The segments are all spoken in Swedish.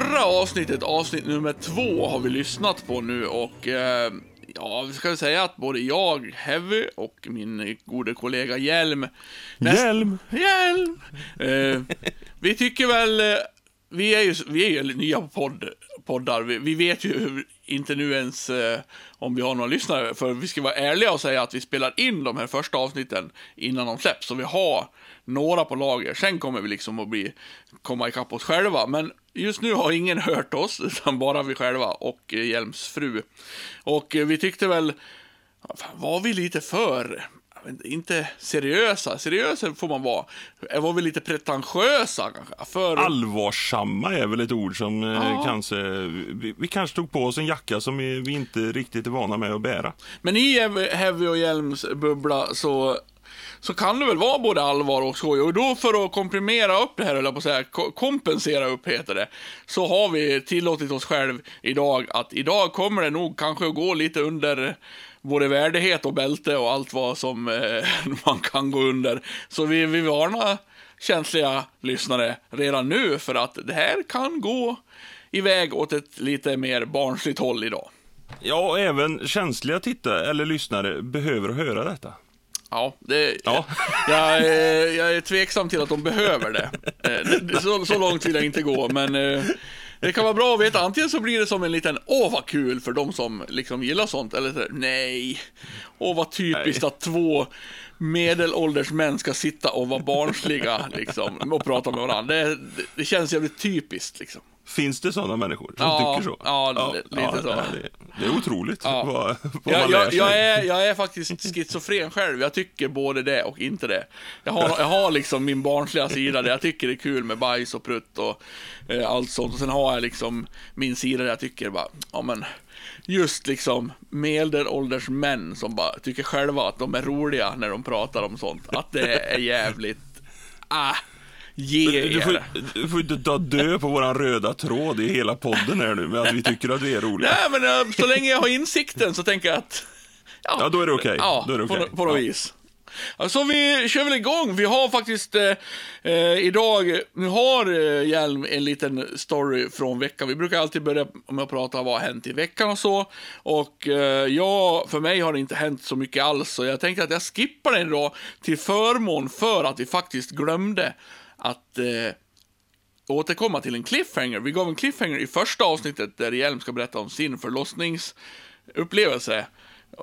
förra avsnittet, avsnitt nummer två, har vi lyssnat på nu och eh, ja, vi ska väl säga att både jag, Heavy, och min gode kollega Hjelm... näst- Hjälm! Hjälm! Eh, vi tycker väl... eh, Vi är ju, vi är ju nya på podd, poddar. Vi, vi vet ju hur- inte nu ens eh, om vi har några lyssnare. För vi ska vara ärliga och säga att vi spelar in de här första avsnitten innan de släpps. Så vi har några på lager. Sen kommer vi liksom att bli, komma ikapp oss själva. Men just nu har ingen hört oss, utan bara vi själva och eh, Hjelms fru. Och eh, vi tyckte väl, fan, var vi lite för inte, seriösa, seriösa får man vara. Var vi lite pretentiösa kanske? För... Allvarsamma är väl ett ord som eh, Ja. kanske... Vi, vi kanske tog på oss en jacka som vi inte riktigt är vana med att bära. Men i Heavy- och Hjelms bubbla så, så kan det väl vara både allvar och skoj. Och då för att komprimera upp det här, eller på säga, ko- kompensera upp heter det, så har vi tillåtit oss själv idag att idag kommer det nog kanske att gå lite under både värdighet och bälte och allt vad som eh, man kan gå under. Så vi, vi varnar känsliga lyssnare redan nu för att det här kan gå iväg åt ett lite mer barnsligt håll idag. Ja, och även känsliga tittare eller lyssnare behöver höra detta. Ja, det, Ja. Jag, är, jag är tveksam till att de behöver det. Eh, Så, så långt vill jag inte gå, men eh, det kan vara bra att veta. Antingen så blir det som en liten åh vad kul för de som liksom gillar sånt, eller så, nej, åh vad typiskt Nej. att två medelålders män ska sitta och vara barnsliga liksom, och prata med varandra. Det, det, det känns jävligt typiskt liksom. Finns det sådana människor som Ja, tycker så? ja, li- lite så. Det, det är otroligt Ja. vad, vad man Jag, lär jag, jag, är, jag är faktiskt schizofren själv. Jag tycker både det och inte det. Jag har, jag har liksom min barnsliga sida där jag tycker det är kul med bajs och prutt och eh, allt sånt. Och sen har jag liksom min sida där jag tycker bara, ja men, just liksom medelålders män som bara tycker själva att de är roliga när de pratar om sånt. Att det är jävligt, ah, ge Du får, er. du får inte ta dö på våran röda tråd i hela podden här nu med att vi tycker att vi är roliga. Nej men eh, så länge jag har insikten så tänker jag att Ja, då är det okej. Ja, Då är det på, okej. på något Ja. vis. Så vi kör väl igång. Vi har faktiskt eh, eh, idag, nu har eh, Hjelm en liten story från veckan. Vi brukar alltid börja med att prata om vad har hänt i veckan och så. Och eh, ja, för mig har det inte hänt så mycket alls. Så jag tänkte att jag skippar den idag till förmån för att vi faktiskt glömde att eh, återkomma till en cliffhanger. Vi gav en cliffhanger i första avsnittet där Hjelm ska berätta om sin förlossningsupplevelse.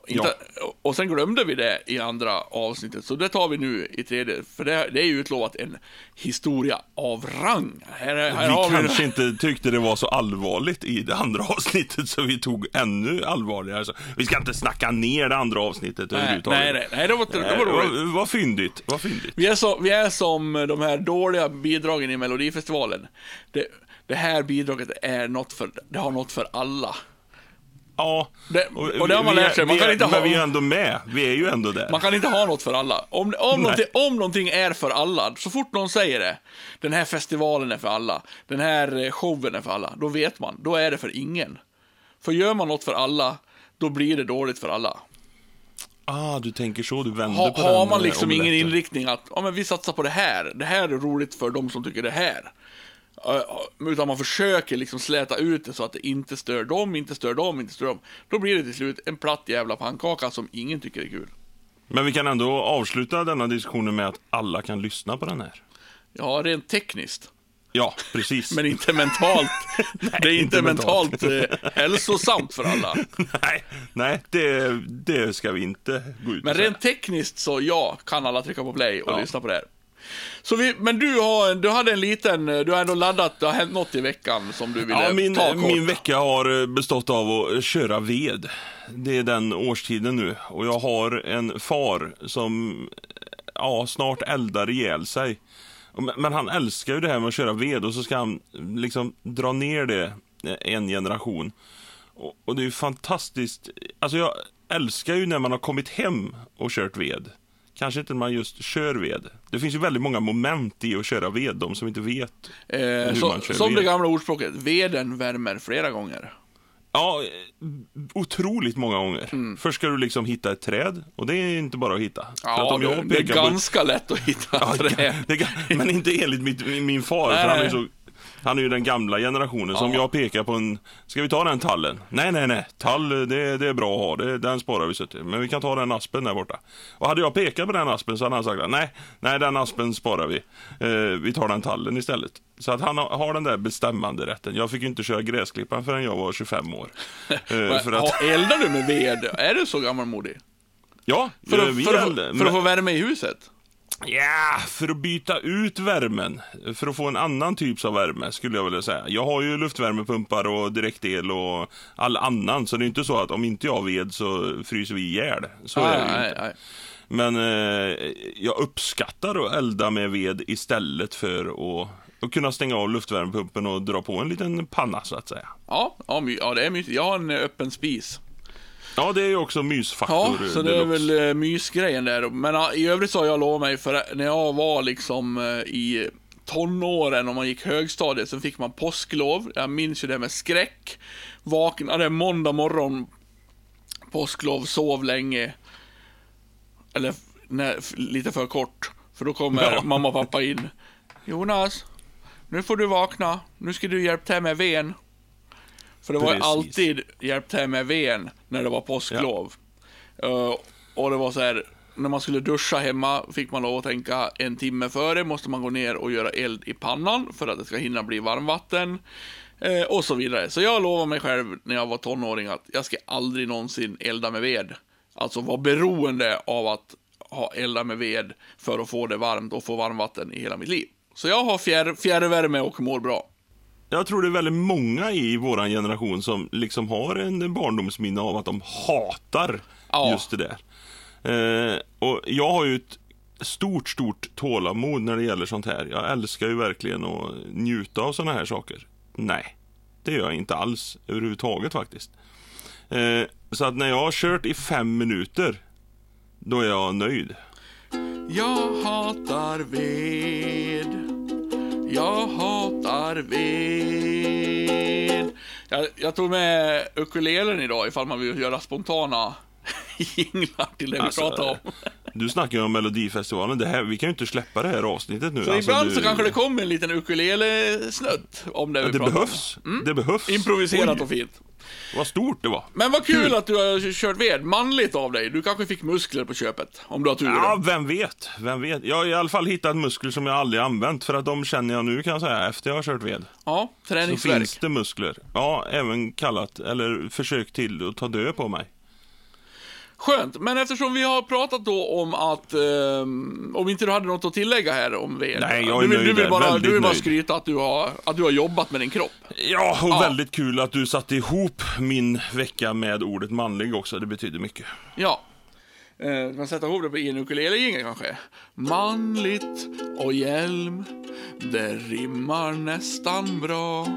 Inte, Och sen glömde vi det i andra avsnittet, så det tar vi nu i tredje. För det, det är ju utlovat en historia av rang. Här, här Vi kanske inte tyckte det var så allvarligt i det andra avsnittet så vi tog ännu allvarligare. Så vi ska inte snacka ner det andra avsnittet Nej, överhuvudtaget. nej, nej, nej, det var, det var roligt. vad, vad fyndigt, vad fyndigt. Vi är, så, vi är som de här dåliga bidragen i Melodifestivalen. Det, det här bidraget är något för, det har något för alla. Ja, Det- och det har man lärt sig. Man kan inte men ha- vi är ändå med. Vi är ju ändå där. Man kan inte ha något för alla. Om, om, någonting, om någonting är för alla, så fort någon säger det, den här festivalen är för alla, den här eh, showen är för alla, då vet man, då är det för ingen. För gör man något för alla, då blir det dåligt för alla. Ah, du tänker så, du vänder Ha, på har man liksom ingen inriktning att, ja men vi satsar på det här, det här är roligt för de som tycker det här. Utan man försöker liksom släta ut det så att det inte stör dem, inte stör dem, inte stör dem. Då blir det till slut en platt jävla pannkaka som ingen tycker är kul. Men vi kan ändå avsluta denna diskussionen med att alla kan lyssna på den här. Ja, rent tekniskt. Ja, precis. Men inte mentalt. det är inte, inte mentalt, eh, hälsosamt för alla. nej, nej det, det ska vi inte gå ut Men rent tekniskt så ja, kan alla trycka på play och Ja. lyssna på det här. Så vi, men du, har, du hade en liten, eh, du har ändå laddat, det har hänt något i veckan som du ville Ja, min, ta kort. min vecka har eh, bestått av att köra ved. Det är den årstiden nu. Och jag har en far som ja, snart eldar ihjäl sig. Men han älskar ju det här med att köra ved och så ska han liksom dra ner det eh, en generation. Och, och det är ju fantastiskt. Alltså jag älskar ju när man har kommit hem och kört ved. Kanske inte när man just kör ved. Det finns ju väldigt många moment i att köra ved, de som inte vet eh, hur så, man kör Som det ved. gamla ordspråket, veden värmer flera gånger. Ja, otroligt många gånger. Först ska du liksom hitta ett träd och det är inte bara att hitta. Att Ja, om det, jag det är pekar på- ganska lätt att hitta Ja, träd. det, men inte enligt mitt, min far, Nej, för han är så Han är ju den gamla generationen som Ja. jag pekar på en... Ska vi ta den tallen? Nej, nej, nej. Tall, det, det är bra att ha. Det, den sparar vi så till. Men vi kan ta den aspen där borta. Och hade jag pekat på den aspen så hade han sagt nej, nej den aspen sparar vi. Eh, vi tar den tallen istället. Så att han har, den där bestämmande rätten. Jag fick ju inte köra gräsklipparen förrän jag var 25 år. Eh, för att, eldar du med ved? Är du så gammalmodig? ja, För, att, för, att, för att få värme i huset? Ja, för att byta ut värmen. För att få en annan typ av värme skulle jag vilja säga. Jag har ju luftvärmepumpar och direktel och all annan. Så det är inte så att om inte jag har ved så fryser vi ihjäl. Så är det nej, inte. nej. Men eh, jag uppskattar att elda med ved istället för att, att kunna stänga av luftvärmepumpen och dra på en liten panna så att säga. Ja, ja, ja, det är mysigt. Jag har en öppen spis. Ja, det är ju också Ja, mysfaktor. så det är deluxe. väl eh, mysgrejen där. Men ja, i övrigt så har jag lovat mig, för när jag var liksom eh, i tonåren, om man gick högstadiet, så fick man påsklov. Jag minns ju det med skräck. Vaknade måndag morgon, påsklov, sov länge. Eller nej, lite för kort, för då kommer Ja. mamma och pappa in. Jonas, nu får du vakna. Nu ska du hjälpa till med ven. För det var Precis. alltid hjälp till med ven när det var påsklov. Eh, och det var så här, när man skulle duscha hemma fick man lov att tänka en timme före måste man gå ner och göra eld i pannan för att det ska hinna bli varmvatten. Eh, och så vidare. Så jag lovade mig själv när jag var tonåring att jag ska aldrig någonsin elda med ved. Alltså vara beroende av att ha elda med ved för att få det varmt och få varmvatten i hela mitt liv. Så jag har fjärr, fjärrvärme och mår bra. Jag tror det är väldigt många i vår generation som liksom har en barndomsminne av att de hatar Ja. just det där. Eh, och jag har ju ett stort, stort tålamod när det gäller sånt här. Jag älskar ju verkligen att njuta av såna här saker. Nej, det gör jag inte alls överhuvudtaget faktiskt. Eh, så att när jag har kört i fem minuter, då är jag nöjd. Jag hatar ved. Jag hatar ved. Jag, jag tog med ukulelen idag ifall man vill göra spontana jinglar till det vi Alltså, pratar om. Du snackar ju om Melodifestivalen. Det här, vi kan ju inte släppa det här avsnittet nu. Så Alltså, ibland du- så kanske det kommer en liten ukulele-snutt om det vi Ja, det pratar behövs. Det behövs. om. Improviserat Oj, och fint. Vad stort det var. Men vad kul, Kul. att du har kört ved. Manligt av dig. Du kanske fick muskler på köpet. Om du har tur. Ja, vem vet? Vem vet? Jag har i alla fall hittat muskler som jag aldrig använt. För att de känner jag nu kan jag säga, efter jag har kört ved. ja Så träningsvärk. finns det muskler. Ja, även kallat, eller försök till att ta död på mig. Skönt, men eftersom vi har pratat då om att, ehm, om inte du hade något att tillägga här om ved. Nej, jag är du vill, nöjd du vill bara, du vill bara skryta att du, har, att du har jobbat med din kropp. Ja, och Ja. väldigt kul att du satte ihop min vecka med ordet manlig också. Det betyder mycket. Ja. Eh, man sätta ihop det i en ukulele kanske. Manligt och hjälm, det rimmar nästan bra.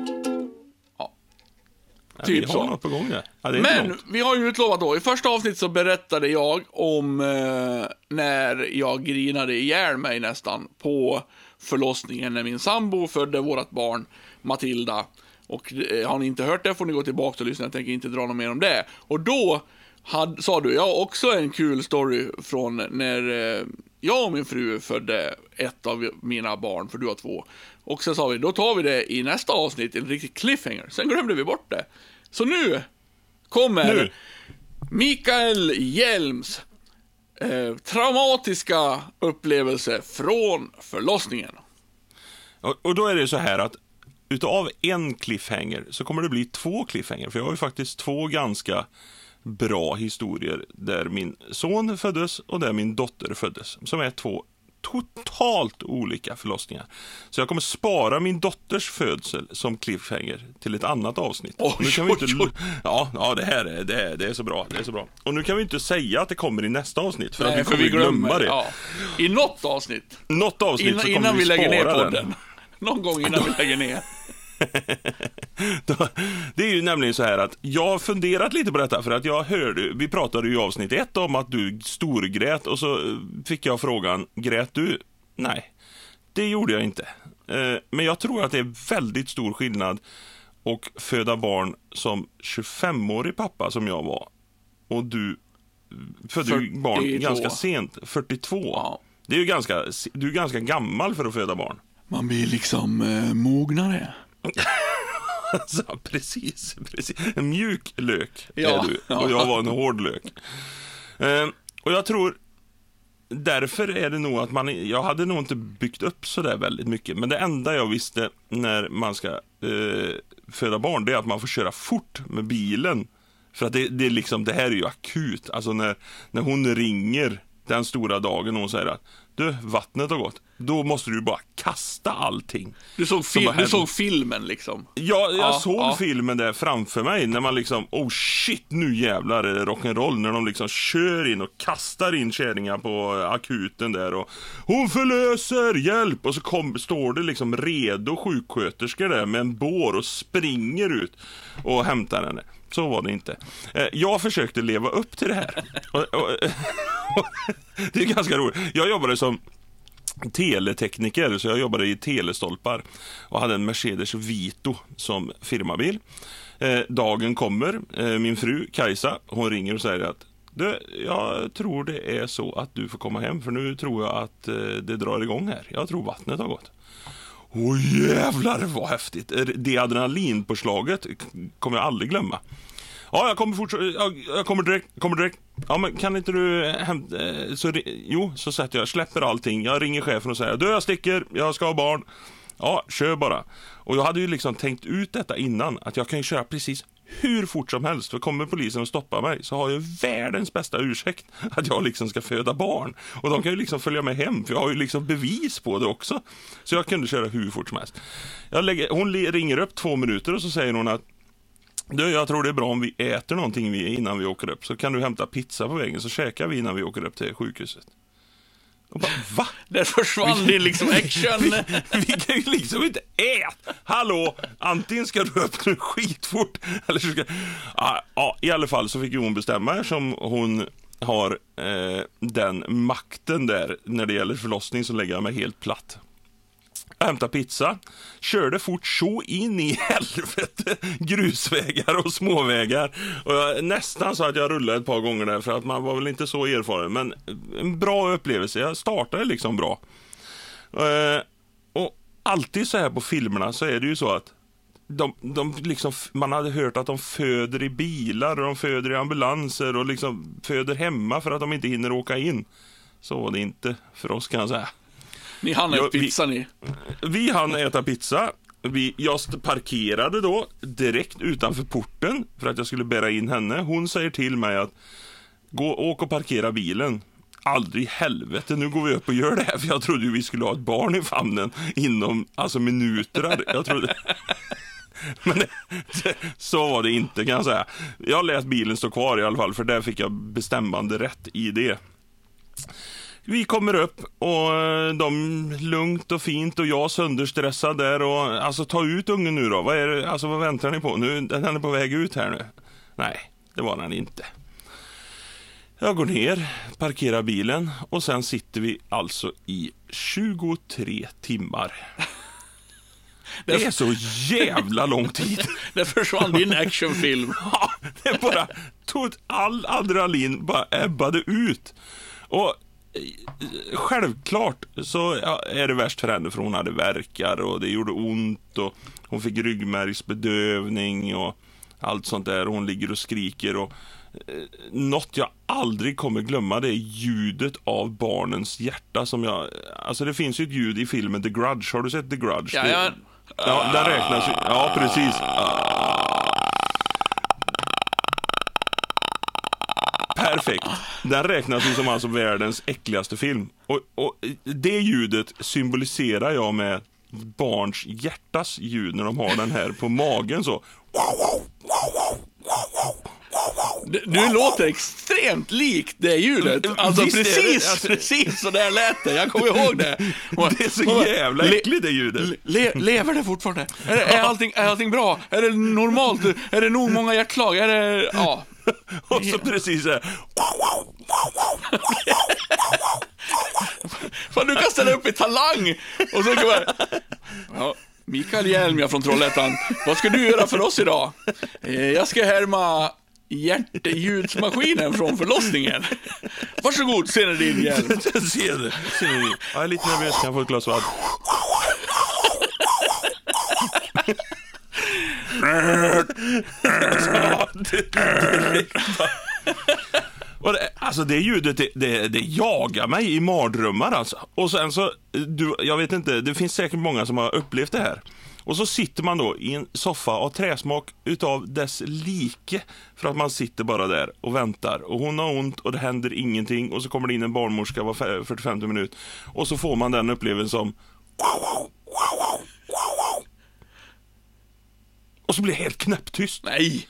Ja. Typ vi har så. något på gång där. Ja, Men vi har ju utlovat då, i första avsnitt så berättade jag om eh, när jag grinade ihjäl mig nästan på förlossningen när min sambo födde vårt barn Matilda. Och eh, har ni inte hört det får ni gå tillbaka och lyssna, jag tänker inte dra något mer om det. Och då had, sa du, jag har också en kul story från när eh, jag och min fru födde ett av mina barn, för du har två. Och så sa vi, då tar vi det i nästa avsnitt, en riktig cliffhanger. Sen glömde vi bort det. Så nu kommer Nu. Mikael Hjelms eh, traumatiska upplevelse från förlossningen. Och, och då är det så här att utav en cliffhanger så kommer det bli två cliffhanger. För jag har ju faktiskt två ganska bra historier där min son föddes och där min dotter föddes. Som är två totalt olika förlossningar. Så jag kommer spara min dotters födsel som cliffhanger till ett annat avsnitt. Oj, nu kan vi inte, oj, oj. Ja, ja det här är, det, är, det är så bra. Det är så bra. Och nu kan vi inte säga att det kommer i nästa avsnitt för att vi kommer glömma det. Ja. I något avsnitt. Något avsnitt Innan, så kommer innan vi vi lägger ner podden. den. Någon gång innan vi lägger ner. Det är ju nämligen så här att jag har funderat lite på detta för att jag hörde, vi pratade ju i avsnitt ett om att du storgrät och så eh, fick jag frågan, grät du? Nej, det gjorde jag inte. Eh, Men jag tror att det är väldigt stor skillnad och föda barn som 25-årig pappa som jag var och du födde ju 42. barn ganska sent, 42. Ja. Det är ju ganska, du är ganska gammal för att föda barn. Man blir liksom eh, mognare. Alltså, precis, precis. En mjuk lök Ja, är du och jag var en hård lök. Eh, och jag tror, därför är det nog att man, jag hade nog inte byggt upp så där väldigt mycket. Men det enda jag visste när man ska eh, föda barn, det är att man får köra fort med bilen. För att det, det är liksom, det här är ju akut. Alltså när, när hon ringer den stora dagen och hon säger att du, vattnet har gått. Då måste du bara kasta allting. Du såg, fil- du såg filmen liksom. Ja, jag Ja, såg ja. filmen där framför mig när man liksom, oh shit, nu jävlar är det rock'n'roll. När de liksom kör in och kastar in kärringar på akuten där och hon förlöser, hjälp! Och så kom, står det liksom redo sjuksköterskor där med en bår och springer ut och hämtar henne. Så var det inte. Eh, jag försökte leva upp till det här. Och, och, det är ganska roligt. Jag jobbade som teletekniker, så jag jobbade i telestolpar och hade en Mercedes Vito som firmabil. Eh, dagen kommer, eh, min fru Kajsa, hon ringer och säger att du, jag tror det är så att du får komma hem för nu tror jag att det drar igång här. Jag tror vattnet har gått. Åh jävlar vad häftigt! Det adrenalinpåslaget kommer jag aldrig glömma. Ja, jag kommer fort, jag, jag kommer direkt, kommer direkt. Ja, men kan inte du hämta, eh, så, jo, så sätter jag, släpper allting. Jag ringer chefen och säger, du jag sticker, jag ska ha barn. Ja, kör bara. Och jag hade ju liksom tänkt ut detta innan, att jag kan ju köra precis hur fort som helst. För kommer polisen och stoppar mig så har jag världens bästa ursäkt att jag liksom ska föda barn. Och de kan ju liksom följa med hem, för jag har ju liksom bevis på det också. Så jag kunde köra hur fort som helst. Jag lägger, hon ringer upp två minuter och så säger hon att du, jag tror det är bra om vi äter någonting innan vi åker upp. Så kan du hämta pizza på vägen så käkar vi innan vi åker upp till sjukhuset. Och bara, va? Där försvann din liksom action. Vi kan ju liksom inte äta! Hallå! Antingen ska du upp nu skitfort eller så ska... Ja, ja, i alla fall så fick ju hon bestämma eftersom hon har eh, den makten där när det gäller förlossning så lägger jag mig helt platt. Jag hämtade pizza, körde fort så in i helvete grusvägar och småvägar. Och jag, nästan så att jag rullade ett par gånger där för att man var väl inte så erfaren. Men eh, en bra upplevelse, jag startade liksom bra. Eh, och alltid så här på filmerna så är det ju så att de, de liksom, man hade hört att de föder i bilar och de föder i ambulanser och liksom föder hemma för att de inte hinner åka in. Så var det inte för oss kan jag säga. Ni hann äta vi- pizza ni. Vi hann äta pizza. Vi, jag parkerade då direkt utanför porten för att jag skulle bära in henne. Hon säger till mig att gå, åk och parkera bilen. Aldrig i helvete, nu går vi upp och gör det här för jag trodde ju vi skulle ha ett barn i famnen inom alltså minuter. Jag trodde... Men det, det, så var det inte kan jag säga. Jag lät bilen stå kvar i alla fall för där fick jag bestämmande rätt i det. Vi kommer upp och eh, de lugnt och fint och jag sönderstressad där och alltså ta ut ungen nu då. Vad är det, alltså vad väntar ni på? Nu, den är på väg ut här nu. Nej, det var den inte. Jag går ner, parkerar bilen och sen sitter vi alltså i 23 timmar. Det är så jävla lång tid. Där försvann din actionfilm. Ja, det bara tog all adrenalin bara ebbade ut. Och självklart så är det värst för henne för hon hade verkar och det gjorde ont och hon fick ryggmärgsbedövning och allt sånt där. Hon ligger och skriker och eh, något jag aldrig kommer glömma det är ljudet av barnens hjärta som jag, alltså det finns ju ett ljud i filmen The Grudge, har du sett The Grudge? Ja, Det- ja. Den räknas ju, ja precis. Perfekt. Den räknas ju som alltså världens äckligaste film. Och, och det ljudet symboliserar jag med barns hjärtas ljud när de har den här på magen så. Du, låter extremt likt det ljudet. Alltså Visst är det, precis, alltså- precis så där lät det. Jag kommer ihåg det. Och- Det är så och- jävla äckligt det ljudet. Le, lever det fortfarande? Är, det, är, allting, är allting bra? Är det normalt? Är det nog många hjärtslag? Är det, ja. Och så precis så här. Fan, du kan ställa upp i Talang! Och så kan man... Ja, Mikael Hjelm, från Trollhättan. Vad ska du göra för oss idag? Eh, Jag ska härma hjärtljudsmaskinen från förlossningen. Varsågod, ser ni din hjälm. Ser du? Ser du? Jag är lite nervös, kan jag få ett glas vatten? Ja, det- direkt bara. Och det, alltså det ljudet, det, det, det jagar mig i mardrömmar alltså. Och sen så, du, jag vet inte, det finns säkert många som har upplevt det här. Och så sitter man då i en soffa av träsmak utav dess like. För att man sitter bara där och väntar. Och hon har ont och det händer ingenting. Och så kommer det in en barnmorska var 45 minut. Och så får man den upplevelsen som... Och så blir det helt knäpptyst. Nej!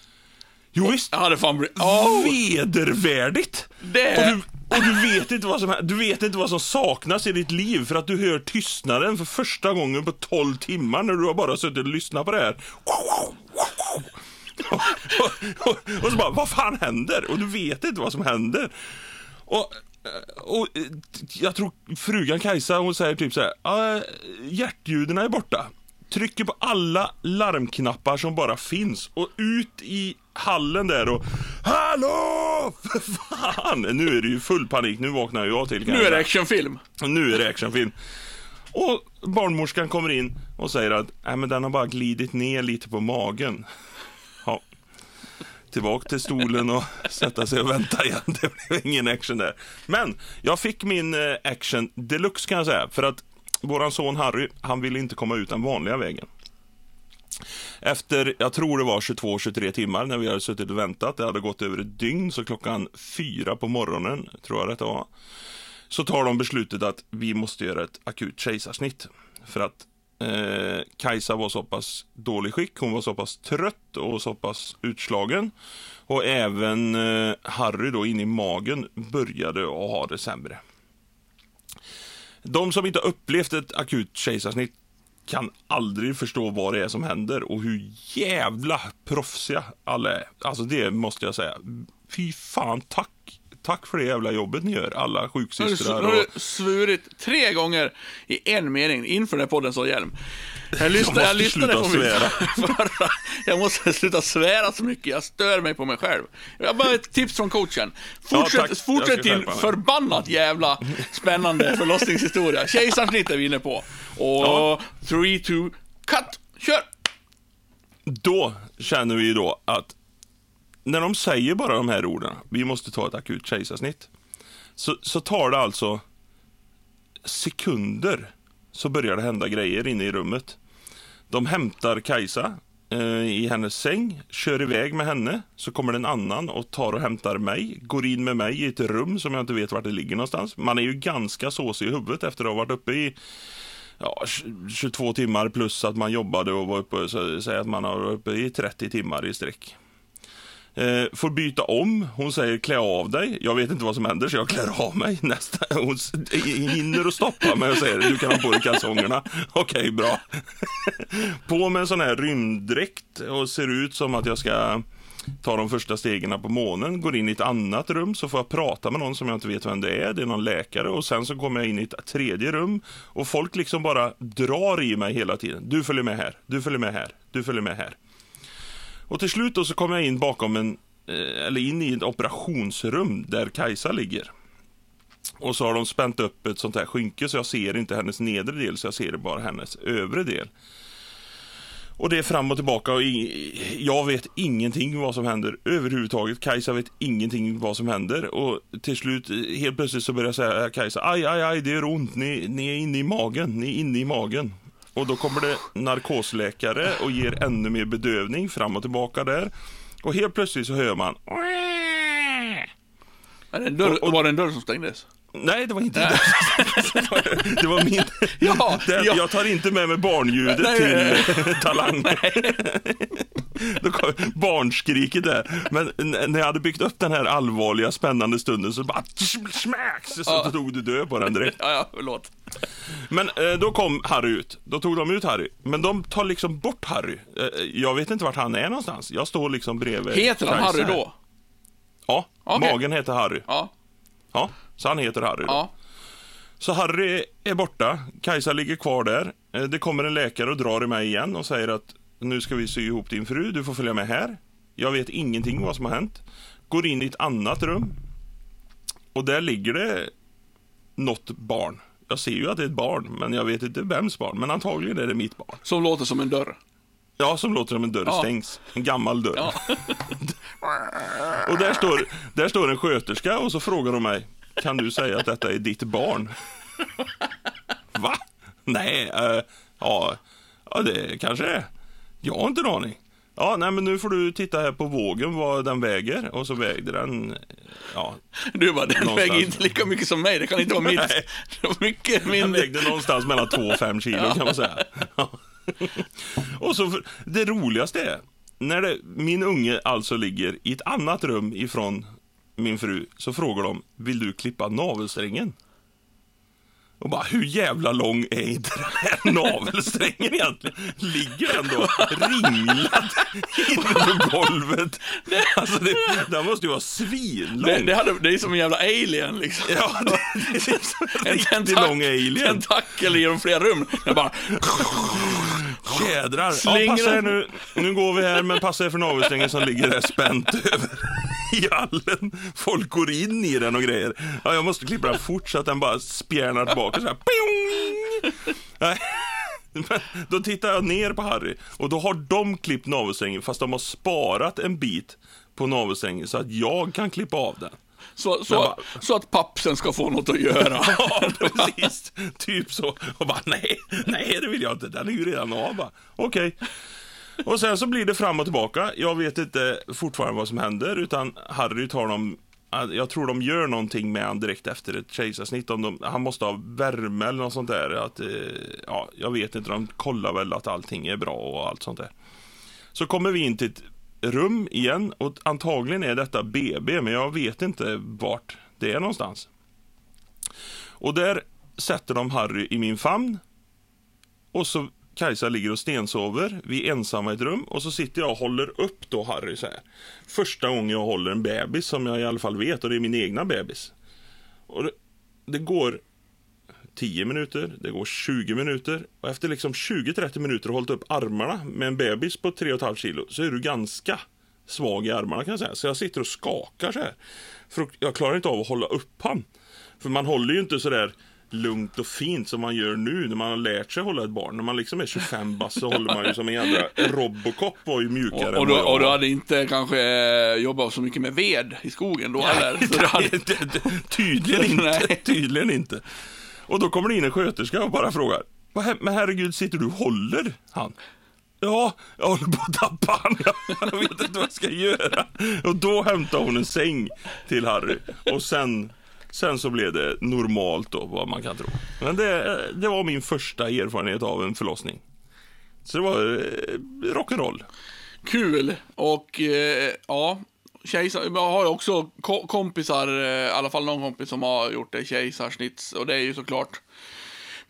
Jo, visst. Jag hade fan blivit... Åh! Vedervärdigt! Det- Och, du, och du, vet inte vad som, du vet inte vad som saknas i ditt liv för att du hör tystnaden för första gången på 12 timmar när du har bara suttit och lyssnat på det här. Och, och, och, och så bara, vad fan händer? Och du vet inte vad som händer. Och, och jag tror frugan Kajsa, hon säger typ så här, "Ah, hjärtljuden är borta. Trycker på alla larmknappar som bara finns och ut i hallen där och Hallå! För fan! Nu är det ju full panik, nu vaknar jag till Nu är det actionfilm. nu är det actionfilm. Och barnmorskan kommer in och säger att Nej, men den har bara glidit ner lite på magen. Ja. Tillbaka till stolen och sätta sig och vänta igen. Det blev ingen action där. Men jag fick min eh, action deluxe kan jag säga. För att våran son Harry, han ville inte komma ut den vanliga vägen. Efter, jag tror det var 22-23 timmar när vi hade suttit och väntat. Det hade gått över ett dygn, så klockan fyra på morgonen, tror jag detta var så tar de beslutet att vi måste göra ett akut kejsarsnitt. För att eh, Kajsa var så pass dålig skick, hon var så pass trött och så pass utslagen. Och även eh, Harry då in i magen började att ha det sämre. De som inte har upplevt ett akut kejsarsnitt kan aldrig förstå vad det är som händer och hur jävla proffsiga alla är. Alltså det måste jag säga. Fy fan, tack. Tack för det jävla jobbet ni gör, alla sjuksystrar nu har du svurit tre gånger i en mening inför den här podden så hjälm. Jag, lyssnade, måste jag lyssnade sluta på svära. förra. Jag måste sluta svära så mycket, jag stör mig på mig själv. Jag bara ett tips från coachen. Fortsätt. Jag ska fortsätt din förbannat jävla spännande förlossningshistoria. Kejsarsnitt är vi inne på. Och Ja. 3, 2, cut! Kör! Då känner vi då att när de säger bara de här orden, vi måste ta ett akut kejsarsnitt, så, så tar det alltså sekunder så börjar det hända grejer inne i rummet. De hämtar Kajsa eh, i hennes säng, kör iväg med henne, så kommer det en annan och tar och hämtar mig, går in med mig i ett rum som jag inte vet vart det ligger någonstans. Man är ju ganska såsig i huvudet efter att ha varit uppe i ja, 22 timmar plus att man jobbade och var uppe, så säg att man har uppe i 30 timmar i sträck. Eh, får byta om. Hon säger klä av dig. Jag vet inte vad som händer så jag klär av mig. Nästa, hon hinner att stoppa mig och säger du kan ha på dig kalsongerna. Okej, bra. på med en sån här rymddräkt och ser ut som att jag ska ta de första stegen på månen. Går in i ett annat rum så får jag prata med någon som jag inte vet vem det är. Det är någon läkare och sen så kommer jag in i ett tredje rum och folk liksom bara drar i mig hela tiden. Du följer med här, du följer med här, du följer med här. Och till slut då så kommer jag in bakom en, eh, eller in i ett operationsrum där Kajsa ligger. Och så har de spänt upp ett sånt här skynke så jag ser inte hennes nedre del så jag ser bara hennes övre del. Och det är fram och tillbaka och jag vet ingenting vad som händer överhuvudtaget. Kajsa vet ingenting vad som händer och till slut eh, helt plötsligt så börjar jag säga Kajsa, aj, aj, aj, det gör ont, ni, ni är inne i magen, ni är inne i magen. Och då kommer det narkosläkare och ger ännu mer bedövning fram och tillbaka där. Och helt plötsligt så hör man är det en dörr, var det en dörr som stängdes? Nej, det var inte det. Det var min... Ja, det, ja. Jag tar inte med mig barnljudet Nej, till nej, eh, Talang. Då kom barnskriket där. Men när jag hade byggt upp den här allvarliga, spännande stunden så bara smacks så Ja. tog du död på den direkt. Ja, ja, förlåt. Men eh, då kom Harry ut. Då tog de ut Harry. Men de tar liksom bort Harry. Eh, jag vet inte vart han är någonstans. Jag står liksom bredvid Heter han Harry då? Ja, Okej. magen heter Harry. Ja. Ja, så han heter Harry då. Ja. Så Harry är borta, Kajsa ligger kvar där. Eh, Det kommer en läkare och drar i mig igen och säger att nu ska vi sy ihop din fru, du får följa med här. Jag vet ingenting vad som har hänt. Går in i ett annat rum. Och där ligger det något barn. Jag ser ju att det är ett barn, men jag vet inte vems barn. Men antagligen är det mitt barn. Som låter som en dörr. Ja, som låter som en dörr Ja. stängs. En gammal dörr. Ja. Och där står, där står en sköterska och så frågar de mig, kan du säga att detta är ditt barn? Va? Nej, eh, ja, ja, det kanske det är. Jag har inte en aning. Ja, nej men nu får du titta här på vågen vad den väger och så vägde den, ja, Du bara, den Någonstans. väger inte lika mycket som mig, det kan inte vara mitt. Nej. Det var mycket den mindre. vägde någonstans mellan 2 och 5 kilo kan man säga. Ja. Och så, det roligaste är, när det, min unge alltså ligger i ett annat rum ifrån min fru, så frågar de, vill du klippa navelsträngen? Och bara, hur jävla lång är inte den här navelsträngen egentligen? Ligger den då ringlad inne på golvet? Alltså, det, den måste ju vara svinlång. Det, det, hade, det är som en jävla alien liksom. Ja, det, det är som en En riktigt lång alien. Tentakel genom flera rum. Jag bara, Jädrar. Ja, Slänger er den. nu. Nu går vi här, men passa er för navelsträngen som ligger där spänt över i hallen. Folk går in i den och grejer. Ja, jag måste klippa den fort så att den bara spjärnar tillbaka så här. Nej. Men då tittar jag ner på Harry och då har de klippt navelsträngen fast de har sparat en bit på navelsträngen så att jag kan klippa av den. Så, så, bara- så att pappsen ska få något att göra. Ja, precis. typ så. Och bara, nej, nej, det vill jag inte. Den är ju redan av. Okej. Och sen så blir det fram och tillbaka. Jag vet inte fortfarande vad som händer, utan Harry tar dem jag tror de gör någonting med han direkt efter ett kejsarsnitt. Om de, han måste ha värme eller något sånt där. Att, eh, ja, jag vet inte, de kollar väl att allting är bra och allt sånt där. Så kommer vi in till ett rum igen och antagligen är detta BB, men jag vet inte vart det är någonstans. Och där sätter de Harry i min famn. Och så Kajsa ligger och stensover. Vi är ensamma i ett rum och så sitter jag och håller upp då Harry så här. Första gången jag håller en bebis som jag i alla fall vet och det är min egna bebis. Och det, det går 10 minuter, det går 20 minuter och efter liksom 20-30 minuter och hållit upp armarna med en bebis på 3,5 kilo så är du ganska svag i armarna kan jag säga. Så jag sitter och skakar så här. För jag klarar inte av att hålla upp han. För man håller ju inte så där lugnt och fint som man gör nu när man har lärt sig hålla ett barn. När man liksom är 25 bast så håller man ju som en jädra Robocop var ju mjukare Och, och, jag och du hade inte kanske eh, jobbat så mycket med ved i skogen då heller? Hade, Tydligen inte. Tydligen inte. Och då kommer det in en sköterska och bara frågar. Men herregud, sitter du och håller han? Ja, jag håller på att tappa han. Jag vet inte vad jag ska göra. Och då hämtar hon en säng till Harry. Och sen, sen så blev det normalt då, vad man kan tro. Men det, det var min första erfarenhet av en förlossning. Så det var eh, rock'n'roll. Kul! Och eh, ja, kejsar, jag har också kompisar, eh, i alla fall någon kompis som har gjort det kejsarsnitt. Och det är ju såklart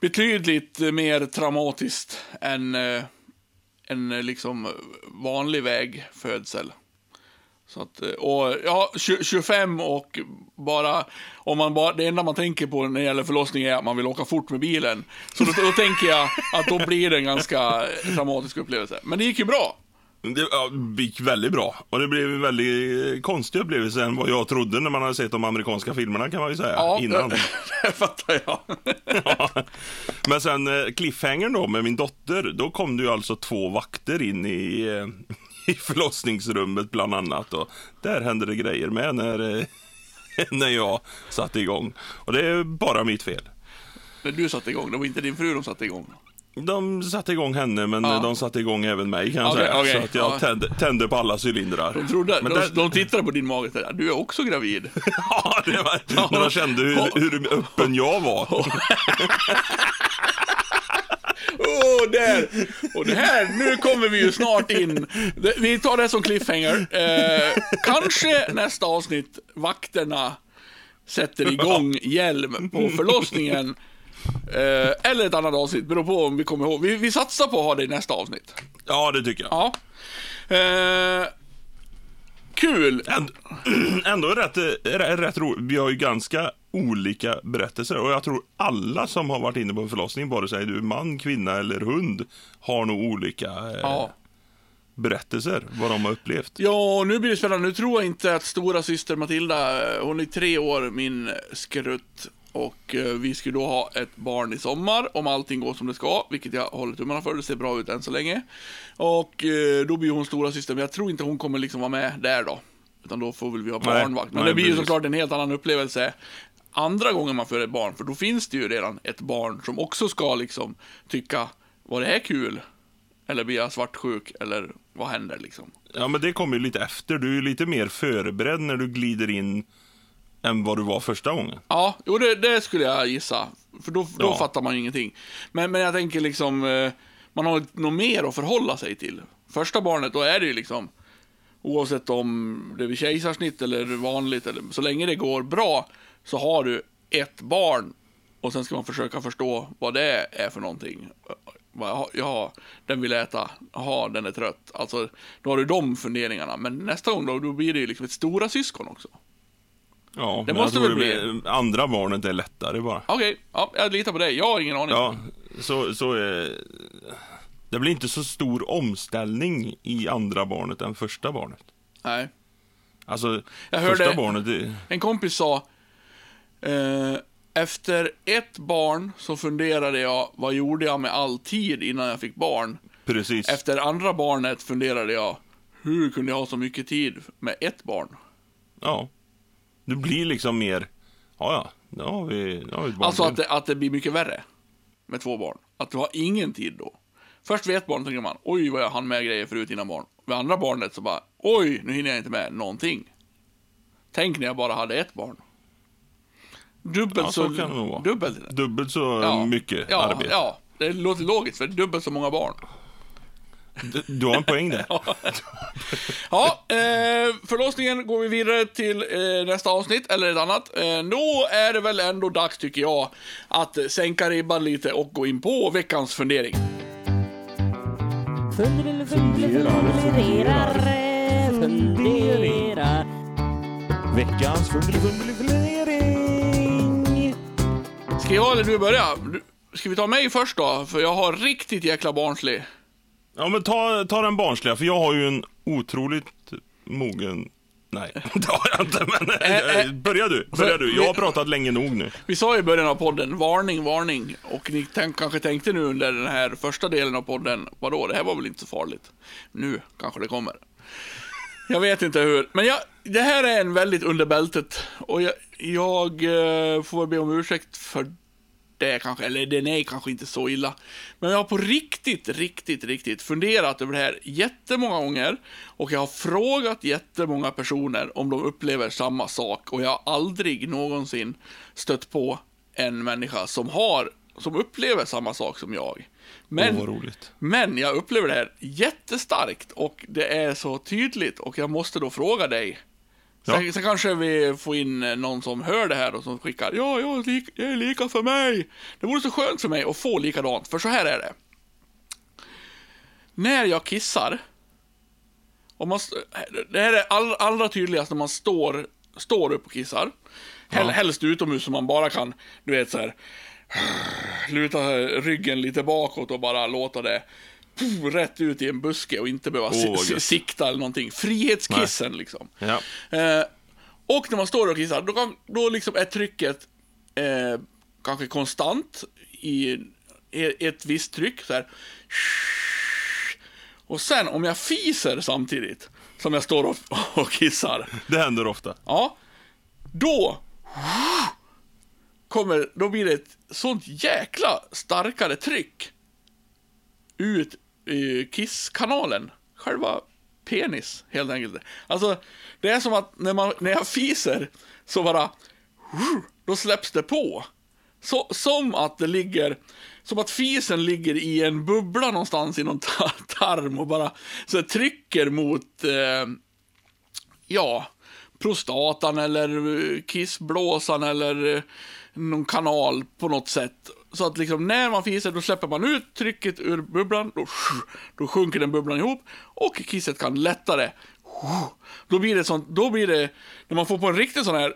betydligt mer traumatiskt än eh, en eh, liksom vanlig vägfödsel. Så att, och ja, 25 och bara, om man bara, det enda man tänker på när det gäller förlossning är att man vill åka fort med bilen. Så då, då tänker jag att då blir det en ganska traumatisk upplevelse. Men det gick ju bra. Det ja, det gick väldigt bra. Och det blev en väldigt konstig upplevelse än vad jag trodde när man hade sett de amerikanska filmerna kan man ju säga. Ja, innan. det fattar jag. Ja. Men sen eh, cliffhangern då med min dotter, då kom det ju alltså två vakter in i, eh, i förlossningsrummet bland annat. Och där hände det grejer med när, eh, när jag satte igång. Och det är bara mitt fel. När du satte igång, det var inte din fru de satte igång. De satte igång henne, men Ja. de satte igång även mig kan jag Okej, säga. okej, Så att jag ja. tände, tände på alla cylindrar. De, trodde, Men de, där- de tittade på din mage och tänkte, du är också gravid. Ja, det var, när de kände hur, hur öppen jag var. Åh, där! Och det här, nu kommer vi ju snart in. Vi tar det som cliffhanger. Eh, kanske nästa avsnitt, vakterna sätter igång hjälm på förlossningen. Eh, eller ett annat avsnitt, beror på om vi kommer ihåg. Vi, vi satsar på att ha det i nästa avsnitt. Ja, det tycker jag. Ja. Eh, kul! Ändå, ändå rätt, rätt, rätt roligt. Vi har ju ganska olika berättelser och jag tror alla som har varit inne på en förlossning, vare sig du är man, kvinna eller hund, har nog olika eh, Ja. berättelser, vad de har upplevt. Ja, och nu blir det spännande. Nu tror jag inte att stora syster Matilda, eh, hon är tre år, min skrutt. Och eh, vi skulle då ha ett barn i sommar om allting går som det ska, vilket jag håller tummarna för. Det ser bra ut än så länge. Och eh, då blir hon stora syster, men jag tror inte hon kommer liksom vara med där då. Utan då får väl vi ha barnvakt. Men nej, det blir ju såklart en helt annan upplevelse andra gången man föder ett barn, för då finns det ju redan ett barn som också ska liksom tycka, var det här kul? Eller blir jag svartsjuk? Eller vad händer liksom? Ja, men det kommer ju lite efter. Du är ju lite mer förberedd när du glider in än vad du var första gången. Ja, jo det, det skulle jag gissa. För då, då Ja. fattar man ju ingenting. Men, men jag tänker liksom, eh, man har något mer att förhålla sig till. Första barnet, då är det ju liksom, oavsett om det är kejsarsnitt eller vanligt, eller, så länge det går bra, så har du ett barn och sen ska man försöka förstå vad det är för någonting. Ja, den vill äta. Jaha, den är trött. Alltså, då har du de funderingarna. Men nästa gång då, då blir det ju liksom ett stora syskon också. Ja, Det måste jag tror väl det Andra barnet är lättare bara. Okej, ja, jag litar på dig. Jag har ingen aning. Ja, så, så eh, Det blir inte så stor omställning i andra barnet än första barnet. Nej. Alltså, Jag hörde- första barnet, det, En kompis sa, eh, efter ett barn så funderade jag, vad gjorde jag med all tid innan jag fick barn? precis. Efter andra barnet funderade jag, hur kunde jag ha så mycket tid med ett barn? Ja. Du blir liksom mer, ja ja, nu har vi, nu har vi ett barn Alltså till. att det, att det blir mycket värre med två barn. Att du har ingen tid då. Först vid ett barn tänker man, oj vad jag hann med grejer förut innan barn. Vid andra barnet så bara, oj nu hinner jag inte med någonting. Tänk när jag bara hade ett barn. Dubbelt Ja, så så, kan det nog vara. dubbelt Dubbelt så Ja. mycket ja, arbete. Ja, det låter logiskt för det är dubbelt så många barn. Du, du har en poäng där. Ja, eh, förlossningen går vi vidare till eh, nästa avsnitt, eller ett annat. Eh, då är det väl ändå dags, tycker jag, att sänka ribban lite och gå in på veckans fundering. Fundera, fundera, funderar, fundera. Veckans fundering. Ska jag eller du börja? Ska vi ta mig först då? För jag har riktigt jäkla barnslig. Ja, men ta, ta den barnsliga, för jag har ju en otroligt mogen... Nej, det har jag inte, men Ä- ä- börja du. Börja du. Jag har pratat länge nog nu. Vi sa i början av podden, varning, varning. Och ni tänk, kanske tänkte nu under den här första delen av podden, vadå, det här var väl inte så farligt. Nu kanske det kommer. Jag vet inte hur, men jag, det här är en väldigt under bältet. Och jag, jag får väl be om ursäkt för det kanske, eller den är kanske inte så illa. Men jag har på riktigt, riktigt, riktigt funderat över det här jättemånga gånger. Och jag har frågat jättemånga personer om de upplever samma sak. Och jag har aldrig någonsin stött på en människa som har, som upplever samma sak som jag. Men, roligt. men jag upplever det här jättestarkt och det är så tydligt och jag måste då fråga dig. Sen, Ja. sen kanske vi får in eh, någon som hör det här och som skickar ja, jag är, lika, jag är lika för mig. Det vore så skönt för mig att få likadant, för så här är det. När jag kissar, om man, det här är all, allra tydligast när man står, står upp och kissar. Hel, Helst utomhus så man bara kan, du vet så här luta ryggen lite bakåt och bara låta det puh, rätt ut i en buske och inte behöva gött. sikta eller någonting. Frihetskissen liksom. Ja. Eh, och när man står och kissar, då, kan, då liksom är trycket eh, kanske konstant i, i ett visst tryck. Så här. Och sen om jag fiser samtidigt som jag står och, och kissar, Det händer ofta. ja, då kommer, då blir det ett sånt jäkla starkare tryck ut kisskanalen. Själva penis, helt enkelt. Alltså, det är som att när, man, när jag fiser så bara, då släpps det på. Så, som att det ligger, som att fisen ligger i en bubbla någonstans i någon tarm och bara så trycker mot, eh, ja, prostatan eller eh, kissblåsan eller eh, någon kanal på något sätt. Så att liksom när man fiser då släpper man ut trycket ur bubblan, då, då sjunker den bubblan ihop och kisset kan lättare. Då blir det sånt, då blir det, när man får på en riktig sån här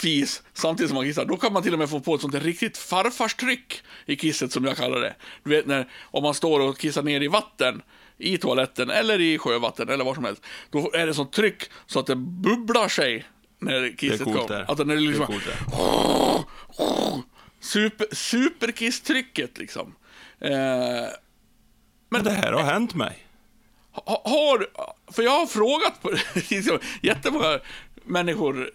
fis samtidigt som man kissar, då kan man till och med få på ett sånt riktigt farfarstryck i kisset som jag kallar det. Du vet när, om man står och kissar ner i vatten, i toaletten eller i sjövatten eller var som helst, då är det sånt tryck så att det bubblar sig när kisset coolt kom. det. Alltså när det är liksom... coolt det. Super, superkisstrycket liksom. Eh, Men det här har hänt mig. ha- har, för jag har frågat på liksom, jättemånga människor,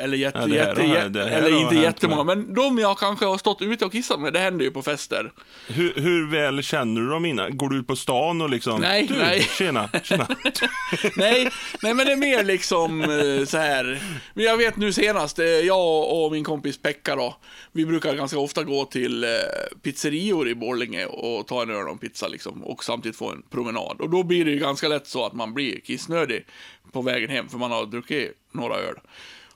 eller, jätte, Ja, det här jätte, jätte, eller inte jättemånga, mig. men de jag kanske har stått ute och kissat med, det händer ju på fester. Hur, hur väl känner du dem innan? Går du ut på stan och liksom... Nej, du, nej. Tjena, tjena. nej, nej, men det är mer liksom eh, så här. Men jag vet nu senast, eh, jag och min kompis Pekka då, vi brukar ganska ofta gå till eh, pizzerior i Borlänge och ta en öl och en pizza liksom, och samtidigt få en promenad. Och då blir det ju ganska lätt så att man blir kissnödig på vägen hem, för man har druckit några öl.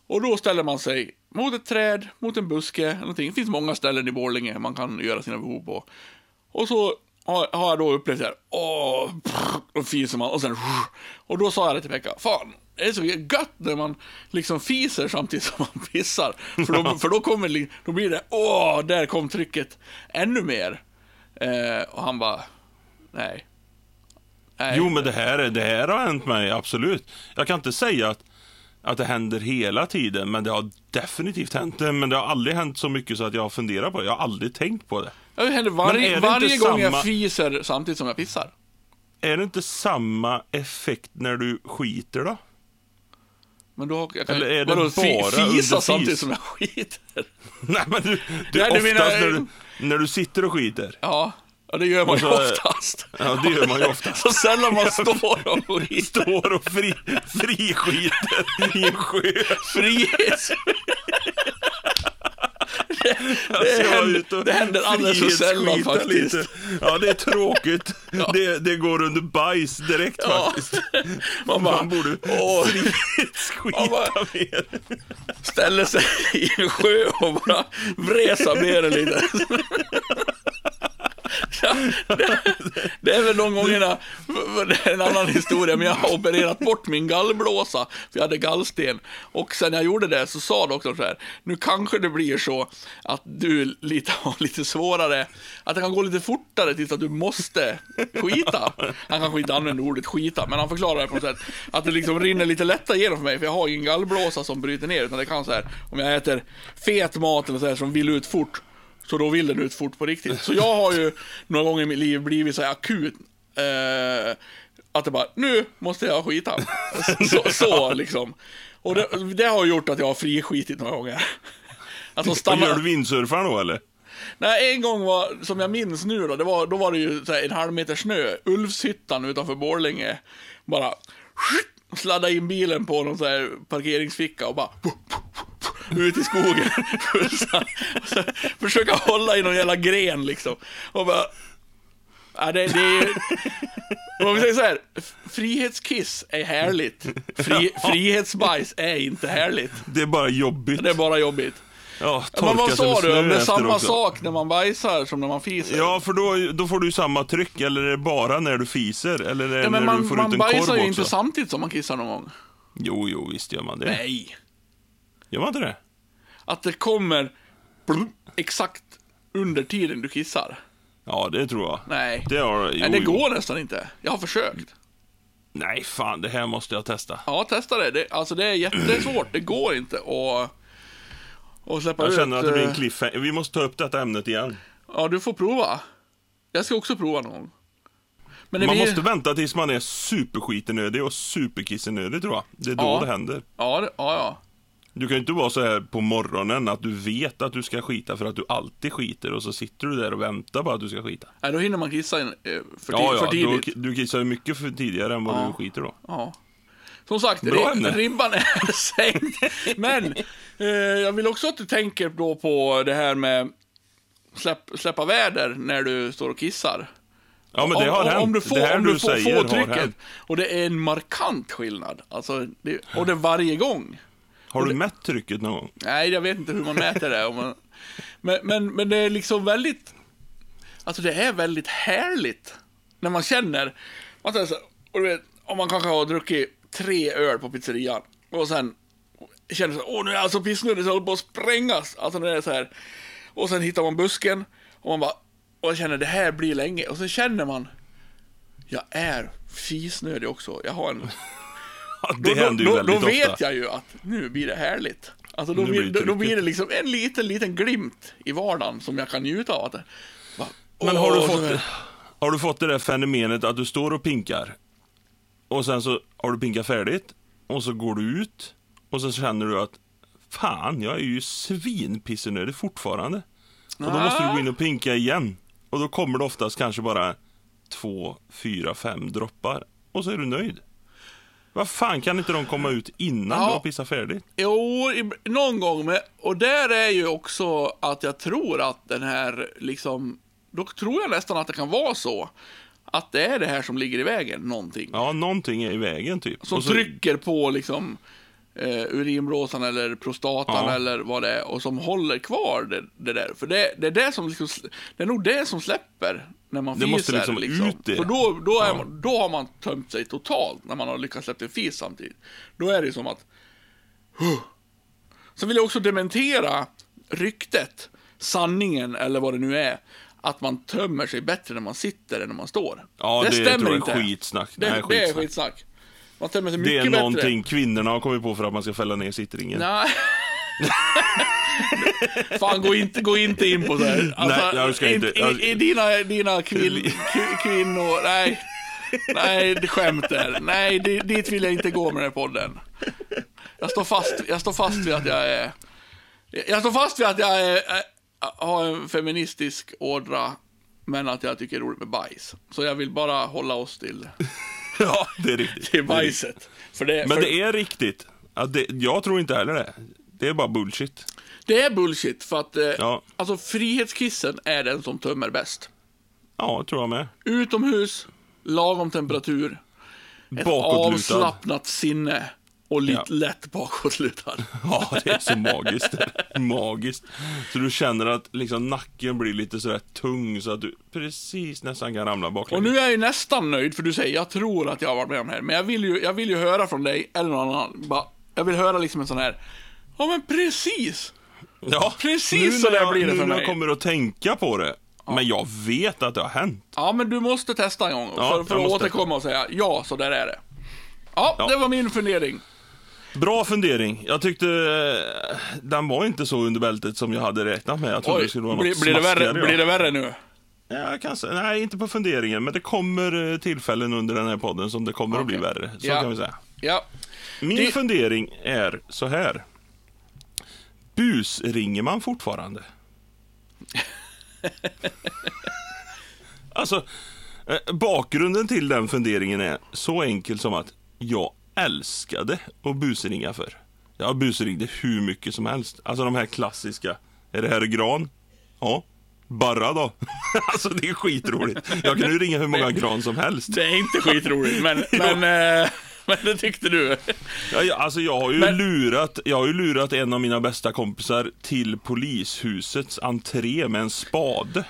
Och då ställer man sig mot ett träd, mot en buske, någonting. Det finns många ställen i Borlänge man kan göra sina behov på. Och så har, har jag då upplevt det här, åh, pff, och fiser man och sen, och då sa jag det till Pekka, fan, det är så gött när man liksom fiser samtidigt som man pissar. För då, för då kommer, då blir det, åh, där kom trycket ännu mer. Eh, och han bara, nej. nej. Jo, men det här, är- det här har hänt mig, absolut. Jag kan inte säga att, att det händer hela tiden, men det har definitivt hänt. Men det har aldrig hänt så mycket så att jag har funderat på det. Jag har aldrig tänkt på det. Det händer varje, det varje gång jag samma- fiser samtidigt som jag pissar. Är det inte samma effekt när du skiter då? Men då jag kan, Eller är det vadå, bara fisa samtidigt som jag skiter? Nej, men du, du Nej, oftast menar- när, du, när du sitter och skiter. Ja, ja det gör man ju oftast. Ja, det gör man ju oftast. Så sällan man står och skiter. Står och fri, friskiter i en sjö. Frihets... Jag var händer- det händer alldeles för sällan faktiskt. lite. Ja, det är tråkigt. Det, det går under bajs direkt Ja. faktiskt. Man bara, Man borde frihetsskita mer. ställer sig i en sjö och bara vresar ner det lite. Det, det är väl de gångerna, det är en annan historia, men jag har opererat bort min gallblåsa, för jag hade gallsten. Och sen jag gjorde det så sa doktorn så här, nu kanske det blir så att du lite, har lite svårare, att det kan gå lite fortare tills att du måste skita. Han kanske inte använder ordet skita, men han förklarar det på något sätt. Att det liksom rinner lite lättare igenom för mig, för jag har ingen gallblåsa som bryter ner, utan det kan så här, om jag äter fet mat eller så här som vill ut fort, så då vill den ut fort på riktigt. Så jag har ju några gånger i mitt liv blivit så här akut. Eh, att det bara, nu måste jag skita. Så, så liksom. Och det, det har gjort att jag har friskitit några gånger. Alltså stanna... gör du vindsurfar då eller? Nej, en gång var, som jag minns nu då, det var, då var det ju en halv meter snö. Ulfshyttan utanför Borlänge. Bara sladda in bilen på någon så här parkeringsficka och bara ut i skogen. Så Försöka hålla i någon jävla gren liksom. Och bara... Ja, det, det är... Om vi säger så här, frihetskiss är härligt. Fri, frihetsbajs är inte härligt. Det är bara jobbigt. Det är bara jobbigt. Ja, Men vad sa du? det är samma också. sak när man bajsar som när man fiser? Ja, för då, då får du ju samma tryck, eller är det bara när du fiser? Eller är det Ja, när man, du får man ut en bajsar korv ju också? inte samtidigt som man kissar någon gång. Jo, jo, visst gör man det. Nej. Gör man inte det? Att det kommer blum, exakt under tiden du kissar. Ja, det tror jag. Nej. Det, har, jo, Nej, det går nästan inte. Jag har försökt. Nej, fan, det här måste jag testa. Ja, testa det. det alltså det är jättesvårt. Det går inte att, att släppa Jag ut. känner att det blir en eh, cliffhanger. Vi måste ta upp detta ämnet igen. Ja, du får prova. Jag ska också prova någon gång. Man blir- måste vänta tills man är superskitenödig och superkissenödig tror jag. Det är då Ja. det händer. Ja, det, ja, ja. Du kan ju inte vara så här på morgonen att du vet att du ska skita för att du alltid skiter och så sitter du där och väntar på att du ska skita. Nej, då hinner man kissa eh, för, tid, Ja, för ja, tidigt. då, du kissar ju mycket för tidigare än vad Ja. du skiter då. Ja. Som sagt, ribban är sänkt. Men eh, jag vill också att du tänker då på det här med släpp, släppa väder när du står och kissar. Ja, men det har om, hänt. Om du får, det här om du, du får, säger får trycket. Och det är en markant skillnad. Alltså, det, och det varje gång. Har du mätt trycket någon gång? Nej, jag vet inte hur man mäter det. Man, men, men, men det är liksom väldigt... Alltså det är väldigt härligt. När man känner... Man säger så, här, och du vet, om man kanske har druckit tre öl på pizzerian. Och sen känner så åh nu är jag så pissnödig så jag håller på att sprängas. Alltså när det är så här. Och sen hittar man busken. Och man bara... Och jag känner det här blir länge. Och så känner man... Jag är fisnödig också. Jag har en... det då, händer ju då, väldigt då vet ofta. jag ju att nu blir det härligt. Alltså då, blir, då, det då blir det liksom en liten, liten glimt i vardagen som jag kan njuta av. Att, Men har du, fått, har du fått det där fenomenet att du står och pinkar och sen så har du pinkat färdigt och så går du ut och så känner du att fan, jag är ju svinpissenödig fortfarande. Och då måste du gå in och pinka igen. Och då kommer det oftast kanske bara två, fyra, fem droppar. Och så är du nöjd. Vad fan, kan inte de komma ut innan Ja. du har pissat färdigt? Jo, någon gång. Men, och där är ju också att jag tror att den här, liksom, då tror jag nästan att det kan vara så. Att det är det här som ligger i vägen, någonting. Ja, någonting är i vägen typ. Som så- trycker på liksom eh, urinblåsan eller prostatan Ja. eller vad det är och som håller kvar det, det där. För det, det, är det, som liksom, det är nog det som släpper när man Det måste fiser. liksom ut det. För då, då, är Ja. man, då har man tömt sig totalt när man har lyckats släppa en fis samtidigt. Då är det som att... Så vill jag också dementera ryktet, sanningen eller vad det nu är, att man tömmer sig bättre när man sitter än när man står. Ja, det, stämmer tror jag inte. är skitsnack. Det, Nej, det är skitsnack. skitsnack. Man tömmer sig Det mycket är bättre. någonting kvinnorna har kommit på för att man ska fälla ner sittringen. Nej. Fan, gå inte, gå inte in på det här. Alltså, Nej, jag ska inte. Jag- i, i dina, dina kvin, kv- kvinnor, nej. Nej, det skämt där. Nej, di- dit vill jag inte gå med den här podden. Jag står fast, jag står fast vid att jag är... Jag står fast vid att jag är, är, har en feministisk ådra, men att jag tycker det är roligt med bajs. Så jag vill bara hålla oss till, Ja, det är riktigt. till Det är riktigt. bajset. För det, Men för, det är riktigt. Att det, jag tror inte heller det. Det är bara bullshit. Det är bullshit, för att eh, Ja. alltså, frihetskissen är den som tömmer bäst. Ja, tror jag med. Utomhus, lagom temperatur, ett avslappnat sinne och lite Ja. lätt bakåtlutad. Ja, det är så magiskt. magiskt. Så du känner att liksom nacken blir lite sådär tung så att du precis nästan kan ramla Och baklänges. nu är jag ju nästan nöjd, för du säger jag tror att jag har varit med om det här, men jag vill ju, jag vill ju höra från dig, eller någon annan, bara, jag vill höra liksom en sån här, ja men precis! Ja, Precis nu så när där jag, blir det nu för när mig. jag kommer att tänka på det. Men jag vet att det har hänt. Ja, men du måste testa en gång, Ja, för, för att återkomma och säga, ja, så där är det. Ja, Ja. det var min fundering. Bra fundering. Jag tyckte eh, den var inte så under bältet som jag hade räknat med. Jag trodde Oj, det skulle vara blir, något blir, det värre, ja. blir det värre nu? Ja, kanske. Nej, inte på funderingen, men det kommer eh, tillfällen under den här podden som det kommer att bli värre. Så Ja. kan vi säga. Ja. Min Det- fundering är så här. Busringer man fortfarande? alltså, eh, bakgrunden till den funderingen är så enkel som att jag älskade att busringa för. Jag busringde hur mycket som helst. Alltså de här klassiska. Är det här gran? Ja. Barra då? alltså det är skitroligt. Jag kan ju ringa hur många gran som helst. Det är inte skitroligt, men, men, eh, men det tyckte du. Ja, ja, alltså jag har, ju Men- lurat, jag har ju lurat en av mina bästa kompisar till polishusets entré med en spade.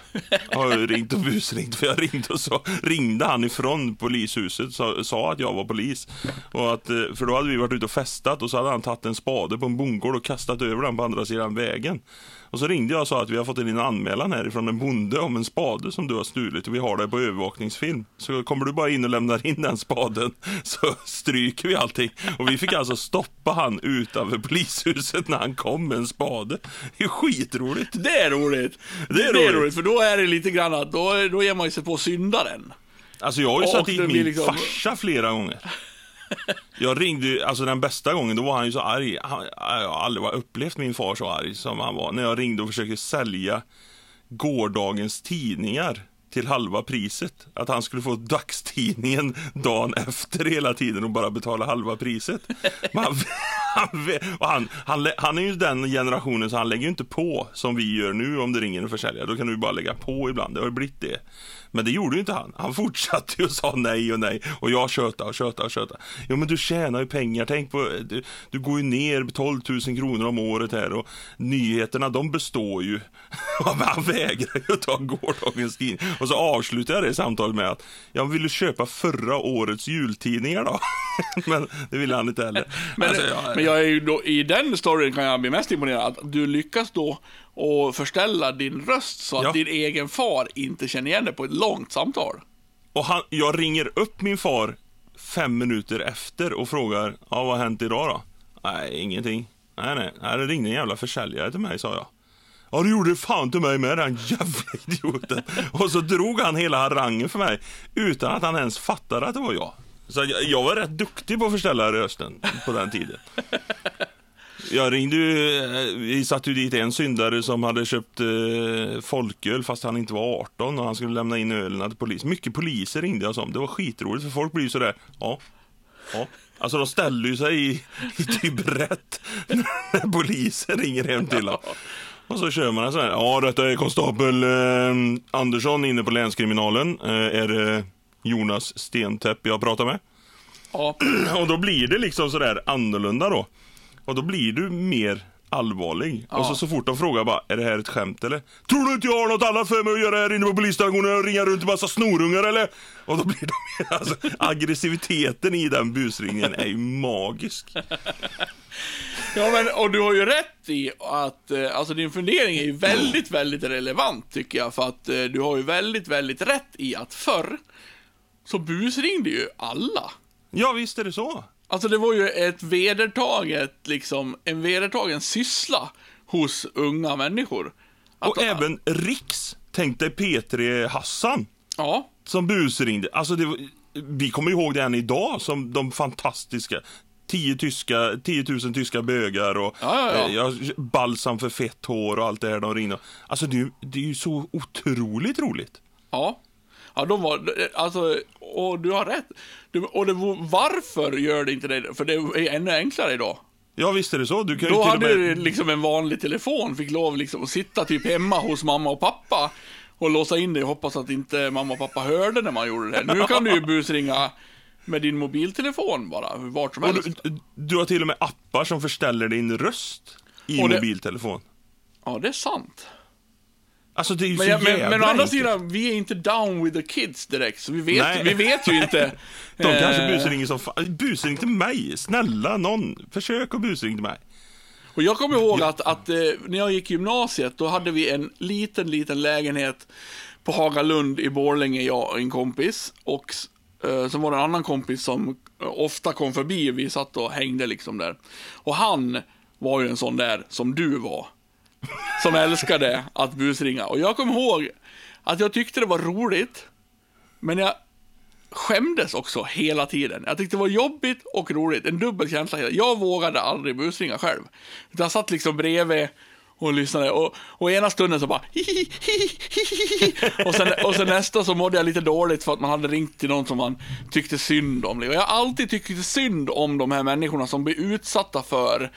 Jag har ju ringt och busringt, för jag ringde och så ringde han ifrån polishuset sa, sa att jag var polis. Och att, eh, för då hade vi varit ute och festat och så hade han tagit en spade på en bondgård och kastat över den på andra sidan vägen. Och så ringde jag och sa att vi har fått in en anmälan härifrån en bonde om en spade som du har stulit och vi har det på övervakningsfilm. Så kommer du bara in och lämnar in den spaden så stryker vi allting. Och vi fick alltså stoppa han utanför polishuset när han kom med en spade. Det är skitroligt. Det är roligt. Det är roligt. för då är det lite grann att då, då ger man sig på syndaren. Alltså jag har ju satt det dit min liksom- farsa flera gånger. Jag ringde ju, alltså den bästa gången, då var han ju så arg. Han, äh, jag har aldrig upplevt min far så arg som han var. När jag ringde och försökte sälja gårdagens tidningar till halva priset. Att han skulle få dagstidningen dagen efter hela tiden och bara betala halva priset. Han, han, han, han, han är ju den generationen så han lägger ju inte på som vi gör nu om det ringer en försäljare. Då kan du ju bara lägga på ibland. Det har ju blivit det. Men det gjorde ju inte han. Han fortsatte ju och sa nej och nej. Och jag tjötade och tjötade och tjötade. Jo men du tjänar ju pengar. Tänk på, du, du går ju ner 12 000 kronor om året här och nyheterna de består ju. Han vägrar ju ta gårdagens tidning. Och så avslutar jag det samtalet med att jag ville köpa förra årets jultidningar då. men det ville han inte heller. Men, Alltså, jag- men jag är ju då, i den storyn kan jag bli mest imponerad att du lyckas då och förställa din röst så att Ja. din egen far inte känner igen dig på ett långt samtal. Och han, jag ringer upp min far fem minuter efter och frågar, ja vad har hänt idag då? Nej, ingenting. Nej, nej, nej det ringde en jävla försäljare till mig, sa jag. Ja, det gjorde fan till mig med, den jävla idioten. Och så drog han hela harangen för mig utan att han ens fattade att det var jag. Så jag, jag var rätt duktig på att förställa rösten på den tiden. Jag ringde ju, eh, vi satte ju dit en syndare som hade köpt eh, folköl fast han inte var 18 och han skulle lämna in ölen till polis. Mycket poliser ringde jag som. Det var skitroligt för folk blir ju sådär, ja, ja. Alltså de ställer ju sig i, i typ rätt när polisen ringer hem till dem. Och så kör man en sån här, ja detta är konstapel eh, Andersson inne på länskriminalen. Eh, är det Jonas Stentäpp jag pratar med? Ja, Och då blir det liksom sådär annorlunda då. Och då blir du mer allvarlig. Och så, så fort de frågar bara, är det här ett skämt eller? Tror du inte jag har något annat för mig att göra här inne på polisstationen och ringa runt en massa snorungar eller? Och då blir de, alltså, aggressiviteten i den busringen är ju magisk. ja men, och du har ju rätt i att, eh, alltså din fundering är ju väldigt, väldigt relevant tycker jag. För att eh, du har ju väldigt, väldigt rätt i att förr så busringde ju alla. Ja, visst är det så. Alltså det var ju ett vedertaget, liksom, en vedertagen syssla hos unga människor. Att, Och även Riks, tänk dig P3 Hassan. Ja, som busringde. Alltså det, vi kommer ihåg det än idag som de fantastiska 10, tyska, 10 000 tyska bögar och Ja, ja, ja. eh, balsam för fett hår och allt det här de ringde. Alltså det, det är ju så otroligt roligt. ja. Ja, de var, alltså, och du har rätt. Du, och det, var- varför gör det inte det? För det är ännu enklare idag. Ja visst är det så. Du kan Då hade med... du liksom en vanlig telefon, fick lov liksom att sitta typ hemma hos mamma och pappa och låsa in det och hoppas att inte mamma och pappa hörde när man gjorde det. Nu kan du ju busringa med din mobiltelefon bara, vart som helst. du, du har till och med appar som förställer din röst i Och det- mobiltelefon. Ja, det är sant. Alltså det är ju Men, så jag, men, men å andra sidan, vi är inte down with the kids direkt, så vi vet, Nej. vi vet ju inte. De kanske Eh, busringer som fan. Busring till mig. Snälla någon. Försök att busringa till mig. Och jag kommer ihåg att, att eh, när jag gick i gymnasiet, då hade vi en liten, liten lägenhet på Hagalund i Borlänge, jag och en kompis. Och eh, var det en annan kompis som eh, ofta kom förbi, vi satt och hängde liksom där. Och han var ju en sån där som du var. Som älskade att busringa. Och jag kommer ihåg att jag tyckte det var roligt, men jag skämdes också hela tiden. Jag tyckte det var jobbigt och roligt. En dubbel känsla. Jag vågade aldrig busringa själv. Utan jag satt liksom bredvid och lyssnade och, och ena stunden så bara och sen, och sen nästa så mådde jag lite dåligt för att man hade ringt till någon som man tyckte synd om. Och jag har alltid tyckt synd om de här människorna som blir utsatta för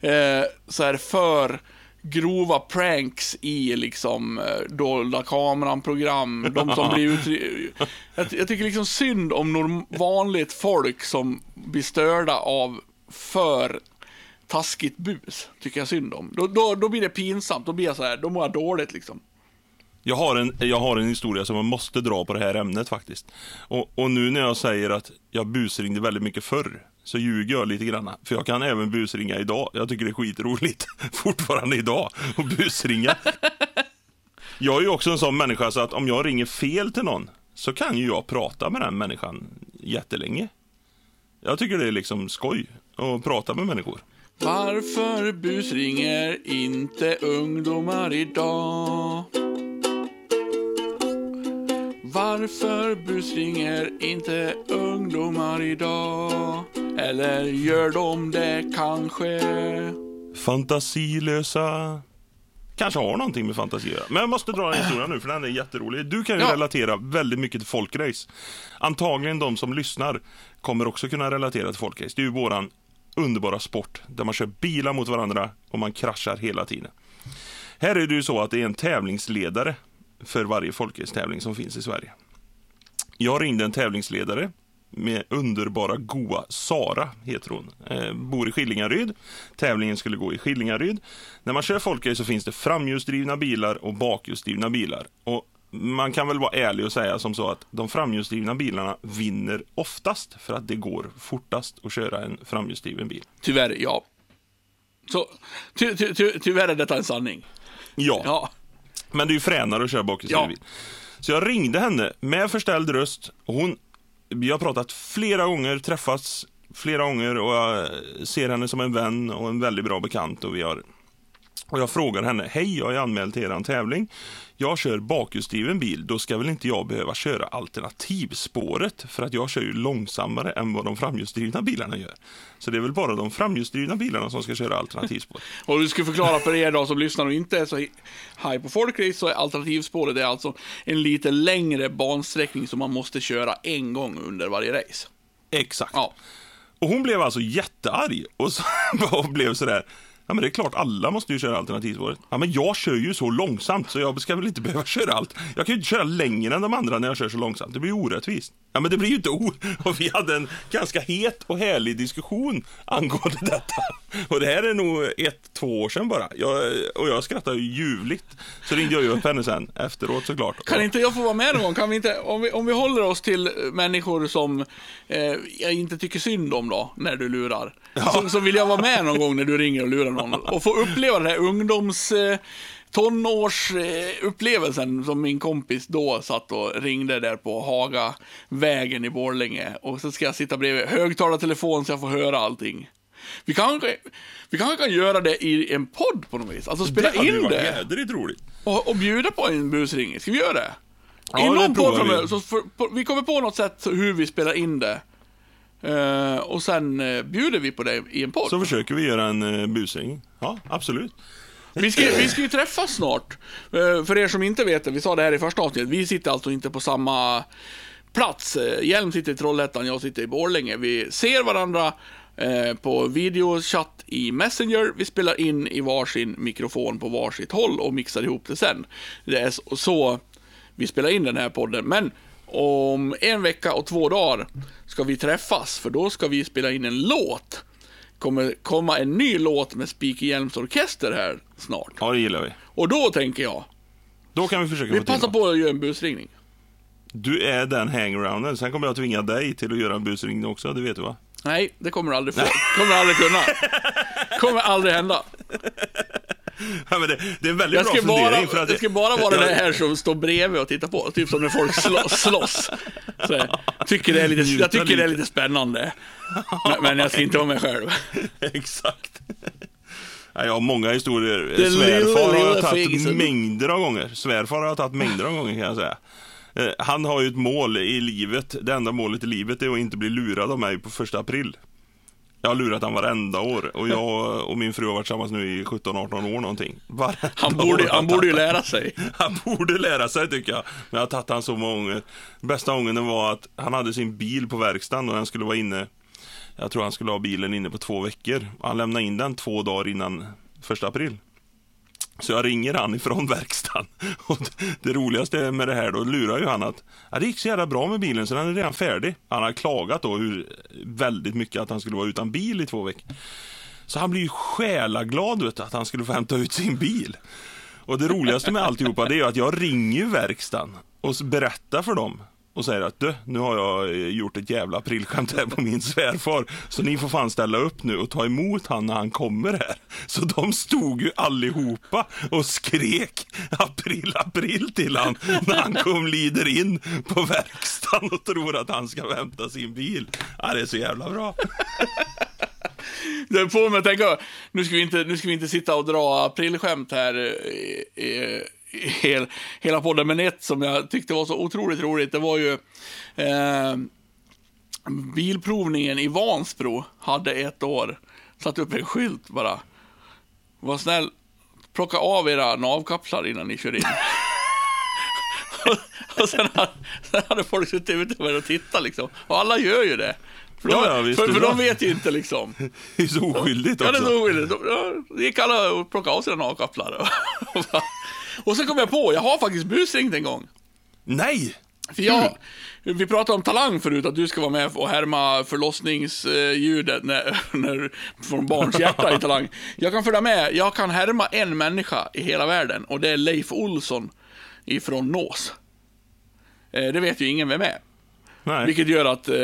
eh, så här för grova pranks i liksom eh, dolda kameran-program. De som blir ut... Jag, jag tycker liksom synd om norm, vanligt folk som blir störda av för taskigt bus. Tycker jag synd om. Då, då, då blir det pinsamt. Då blir jag så här, då mår jag dåligt liksom. Jag har, en, jag har en historia som man måste dra på det här ämnet faktiskt. Och, och nu när jag säger att jag busringde väldigt mycket förr, så ljuger jag lite grann. För jag kan även busringa idag. Jag tycker det är skitroligt fortfarande idag att busringa. Jag är ju också en sån människa så att om jag ringer fel till någon så kan ju jag prata med den människan jättelänge. Jag tycker det är liksom skoj att prata med människor. Varför busringer inte ungdomar idag? Varför busringer inte ungdomar idag? Eller gör de det kanske? Fantasilösa. Kanske har någonting med fantasi att göra. Men jag måste dra en historia nu för den är jätterolig. Du kan ju Ja. relatera väldigt mycket till folkrace. Antagligen de som lyssnar kommer också kunna relatera till folkrace. Det är ju våran underbara sport där man kör bilar mot varandra och man kraschar hela tiden. Här är det ju så att det är en tävlingsledare för varje folkrace-tävling som finns i Sverige. Jag ringde en tävlingsledare med underbara goa Sara, heter hon. Eh, bor i Skillingaryd. Tävlingen skulle gå i Skillingaryd. När man kör folkrace så finns det framhjulsdrivna bilar och bakhjulsdrivna bilar. Och man kan väl vara ärlig och säga som så att de framhjulsdrivna bilarna vinner oftast för att det går fortast att köra en framhjulsdriven bil. Tyvärr, ja. Så, ty, ty, ty, tyvärr är detta en sanning. Ja, Ja. Men det är ju fränare att köra bakhjulsdriven Ja. bil. Så jag ringde henne med förställd röst och hon vi har pratat flera gånger, träffats flera gånger och jag ser henne som en vän och en väldigt bra bekant. Och, vi har, och jag frågar henne, hej jag är anmäld till er tävling. Jag kör bakhjulsdriven bil, då ska väl inte jag behöva köra alternativspåret för att jag kör ju långsammare än vad de framhjulsdrivna bilarna gör. Så det är väl bara de framhjulsdrivna bilarna som ska köra alternativspår. Och du ska förklara för er då som lyssnar och inte är så high på folkrace så är alternativspåret är alltså en lite längre bansträckning som man måste köra en gång under varje race. Exakt. Ja. Och hon blev alltså jättearg och, så, och blev sådär, ja men det är klart alla måste ju köra alternativspåret. Ja men jag kör ju så långsamt så jag ska väl inte behöva köra allt. Jag kan ju inte köra längre än de andra när jag kör så långsamt, det blir ju orättvist. Ja men det blir ju inte o... Och vi hade en ganska het och härlig diskussion angående detta. Och det här är nog ett, två år sedan bara. Jag, och jag skrattar ju ljuvligt. Så ringde jag ju upp henne sen efteråt såklart. Kan inte jag få vara med någon gång? Kan vi inte, om, vi, om vi håller oss till människor som eh, jag inte tycker synd om då, när du lurar. Så, så vill jag vara med någon gång när du ringer och lurar någon. Och få uppleva den här ungdoms... Eh, tonårsupplevelsen som min kompis då satt och ringde där på Hagavägen i Borlänge. Och så ska jag sitta bredvid högtalartelefon så jag får höra allting. Vi kanske, vi kanske kan göra det i en podd på något vis. Alltså spela det in det jädrigt roligt. och, och bjuda på en busring. Ska vi göra det? Ja, I det någon podd vi. framöver, så för, på, vi kommer på något sätt hur vi spelar in det. Eh, och sen uh, bjuder vi på det i en podd. Så försöker vi göra en uh, busring. Ja, absolut. Vi ska, vi ska ju träffas snart. Eh, för er som inte vet det, vi sa det här i första avsnittet, vi sitter alltså inte på samma plats. Eh, Hjelm sitter i Trollhättan, jag sitter i Borlänge. Vi ser varandra eh, på videochatt i Messenger. Vi spelar in i varsin mikrofon på varsitt håll och mixar ihop det sen. Det är så, så vi spelar in den här podden. Men om en vecka och två dagar ska vi träffas, för då ska vi spela in en låt kommer komma en ny låt med Speaker Hjelms orkester här snart. Ja, det gillar vi. Och då tänker jag, Då kan vi försöka vi få till passar något. på att göra en busringning. Du är den hangarounden. Sen kommer jag tvinga dig till att göra en busringning också, det vet du va? Nej, det kommer aldrig få. Kommer aldrig kunna. Kommer aldrig hända. Ja, men det, det är en väldigt Jag bra ska, bara, fundering. för att det ska bara vara det här som står bredvid och tittar på. Typ som när folk slå, slåss. Så jag, tycker det är lite, jag tycker det är lite spännande. Men, jag ska inte vara mig själv. Exakt. Ja, jag har många historier. Den Svärfar har jag tagit mängder av gånger. Svärfar har jag tagit mängder av gånger kan jag säga. Eh, Han har ju ett mål i livet. Det enda målet i livet är att inte bli lurad av mig på första april. Jag har lurat han varenda år och jag och min fru har varit tillsammans nu i 17-18 år någonting. Varenda Han borde, han borde ju lära sig. Han borde lära sig tycker jag. Men jag har tagit han så många gånger. Bästa gången var att han hade sin bil på verkstaden och den skulle vara inne. Jag tror han skulle ha bilen inne på två veckor. Han lämnade in den två dagar innan första april. Så jag ringer han ifrån verkstaden. Och det- roligaste med det här då lurar ju han att ja, det gick så jävla bra med bilen så den är redan färdig. Han har klagat då hur, väldigt mycket att han skulle vara utan bil i två veckor. Så han blir ju själaglad vet du, att han skulle få hämta ut sin bil. Och det roligaste med alltihopa det är ju att jag ringer verkstaden och berättar för dem och säger att du, nu har jag eh, gjort ett jävla aprilskämt här på min svärfar. Så ni får fan ställa upp nu och ta emot han när han kommer här. Så de stod ju allihopa och skrek april, april till han när han kom lider in på verkstaden och tror att han ska hämta sin bil. Ja, det är så jävla bra. Det får mig att tänka, nu ska vi inte, nu ska vi inte sitta och dra aprilskämt här i, i hel, hela podden, men ett som jag tyckte var så otroligt roligt, det var ju eh, bilprovningen i Vansbro hade ett år satt upp en skylt bara. Var snäll, plocka av era navkapslar innan ni kör in. och, sen, hade, sen hade folk suttit ute och tittat liksom. Och alla gör ju det. För, de, Ja, ja, visst, för, för de vet ju inte liksom. Det är så oskyldigt Ja, det är också. så oskyldigt. Det gick alla och plockade av sina navkapslar. och sen kom jag på, jag har faktiskt busringt en gång. Nej! För jag, vi pratade om talang förut, att du ska vara med och härma förlossningsljudet när, när, från barns hjärta i talang. Jag kan följa med, jag kan härma en människa i hela världen och det är Leif Olsson ifrån Nås. Eh, Det vet ju ingen vem är. Nej. Vilket gör att eh,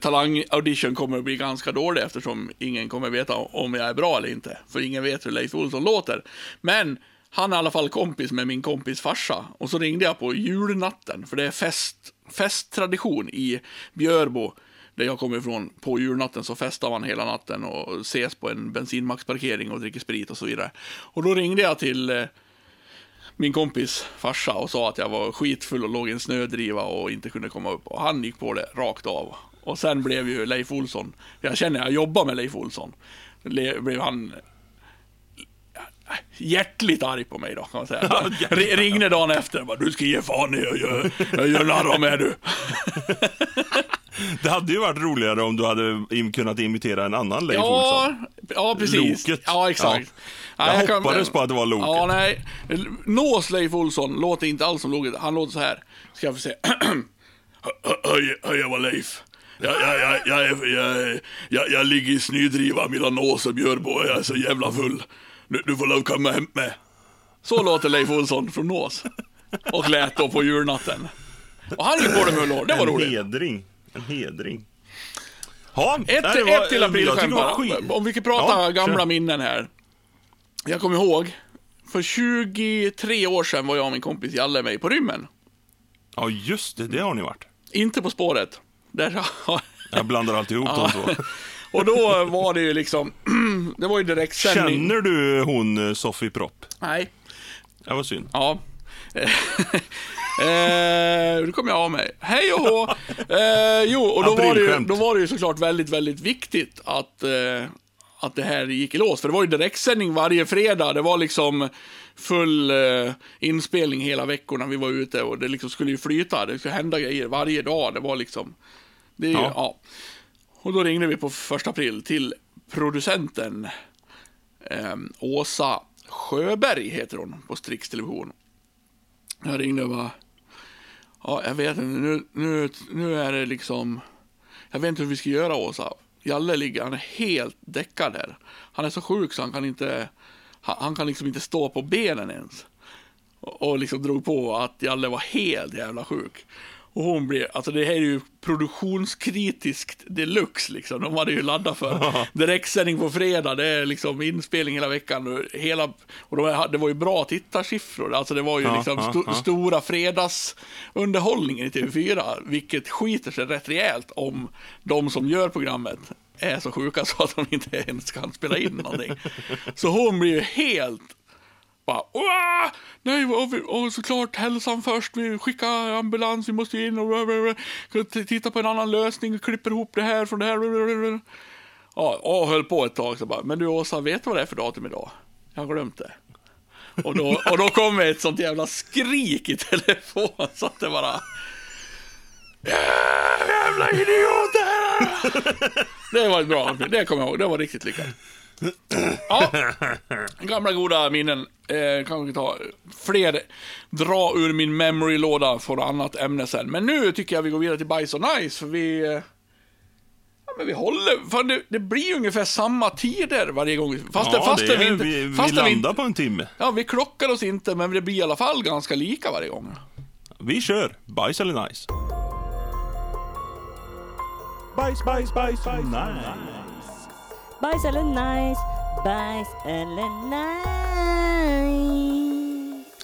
Talang-audition kommer att bli ganska dålig eftersom ingen kommer veta om jag är bra eller inte. För ingen vet hur Leif Olsson låter. Men han är i alla fall kompis med min kompis farsa. Och så ringde jag på julnatten, för det är fest, festtradition i Björbo, där jag kommer ifrån. På julnatten så festar man hela natten och ses på en bensinmacksparkering och dricker sprit och så vidare. Och då ringde jag till eh, min kompis farsa och sa att jag var skitfull och låg i en snödriva och inte kunde komma upp. Och han gick på det rakt av. Och sen blev ju Leif Olsson, jag känner jag jobbar med Leif Olsson, blev han hjärtligt arg på mig då, kan man säga. Ringde dagen efter och bara, du ska ge fan i jag gör, jag gör narr av mig du. Det hade ju varit roligare om du hade im- kunnat imitera en annan Leif Ja, Olsson. ja, precis. Loket. Ja, exakt. Ja. Jag kan- hoppades på att det var Loket. Ja, nej. Nås Leif Olsson låter inte alls som Loket. Han låter så här. Ska jag få se. Hej, jag var Leif. Jag, jag, jag, jag, jag, jag, jag ligger i snödriva mellan Nås och Björbo och jag är så jävla full. Du, du får lov komma hem med. Så låter Leif Olsson från Nås. Och lät då på julnatten. Och han gick på det med hår. Det var en roligt. hedring. En hedring. Ja, Ett, var- ett till aprilskämt. Om vi kan prata Ja, gamla kör. minnen här. Jag kommer ihåg, för 23 år sedan var jag och min kompis Jalle med på rymmen. Ja, just det. Det har ni varit. Inte På spåret. Där, Jag blandar alltid ihop de två. Och då var det ju liksom, det var ju direktsändning. Känner du hon eh, Sofie Propp? Nej. Det var synd. Ja. eh, nu kommer jag av mig. Hej och hå! Eh, jo, och då var, det ju, då var det ju såklart väldigt, väldigt viktigt att, eh, att det här gick i lås. För det var ju direktsändning varje fredag. Det var liksom full eh, inspelning hela veckorna vi var ute och det liksom skulle ju flyta. Det skulle hända grejer varje dag. Det var liksom... Det Ja. ja. Och då ringde vi på första april till producenten eh, Åsa Sjöberg, heter hon, på Strix Television. Jag ringde och bara, ja, jag vet inte, nu, nu, nu är det liksom, jag vet inte hur vi ska göra Åsa. Jalle ligger, han är helt däckad här. Han är så sjuk så han kan inte, han, han kan liksom inte stå på benen ens. Och, och liksom drog på att Jalle var helt jävla sjuk. Och hon blev, alltså det här är ju produktionskritiskt deluxe liksom. De hade ju laddat för direktsändning på fredag, det är liksom inspelning hela veckan. Och, hela, och de, det var ju bra tittarsiffror, alltså det var ju Ja, liksom ja, ja. stora fredagsunderhållningen i TV4, vilket skiter sig rätt rejält om de som gör programmet är så sjuka så att de inte ens kan spela in någonting. Så hon blir ju helt bara, Åh! nej, och, vi- och såklart hälsan först, vi skickar ambulans, vi måste in och titta på en annan lösning, vi klipper ihop det här från det här. Ja, och höll på ett tag så bara, men du Åsa, vet du vad det är för datum idag? Jag har glömt det. Och då, och då kom ett sånt jävla skrik i telefon så att det bara... Jävla idioter! Det var ett bra det kommer jag ihåg, det var riktigt lyckat. Ja, gamla goda minnen. Eh, kan vi ta fler, dra ur min memory-låda för annat ämne sen. Men nu tycker jag vi går vidare till Bajs och Nice, för vi... eh, Ja, men vi håller, för det, det blir ungefär samma tider varje gång. Fast, ja, fast det vi inte... vi, vi fast vi landar inte på en timme. ja, vi klockar oss inte, men det blir i alla fall ganska lika varje gång. Vi kör. Bajs eller nice? Bajs, bajs, bajs, nice. Bajs eller nice, bajs eller nice.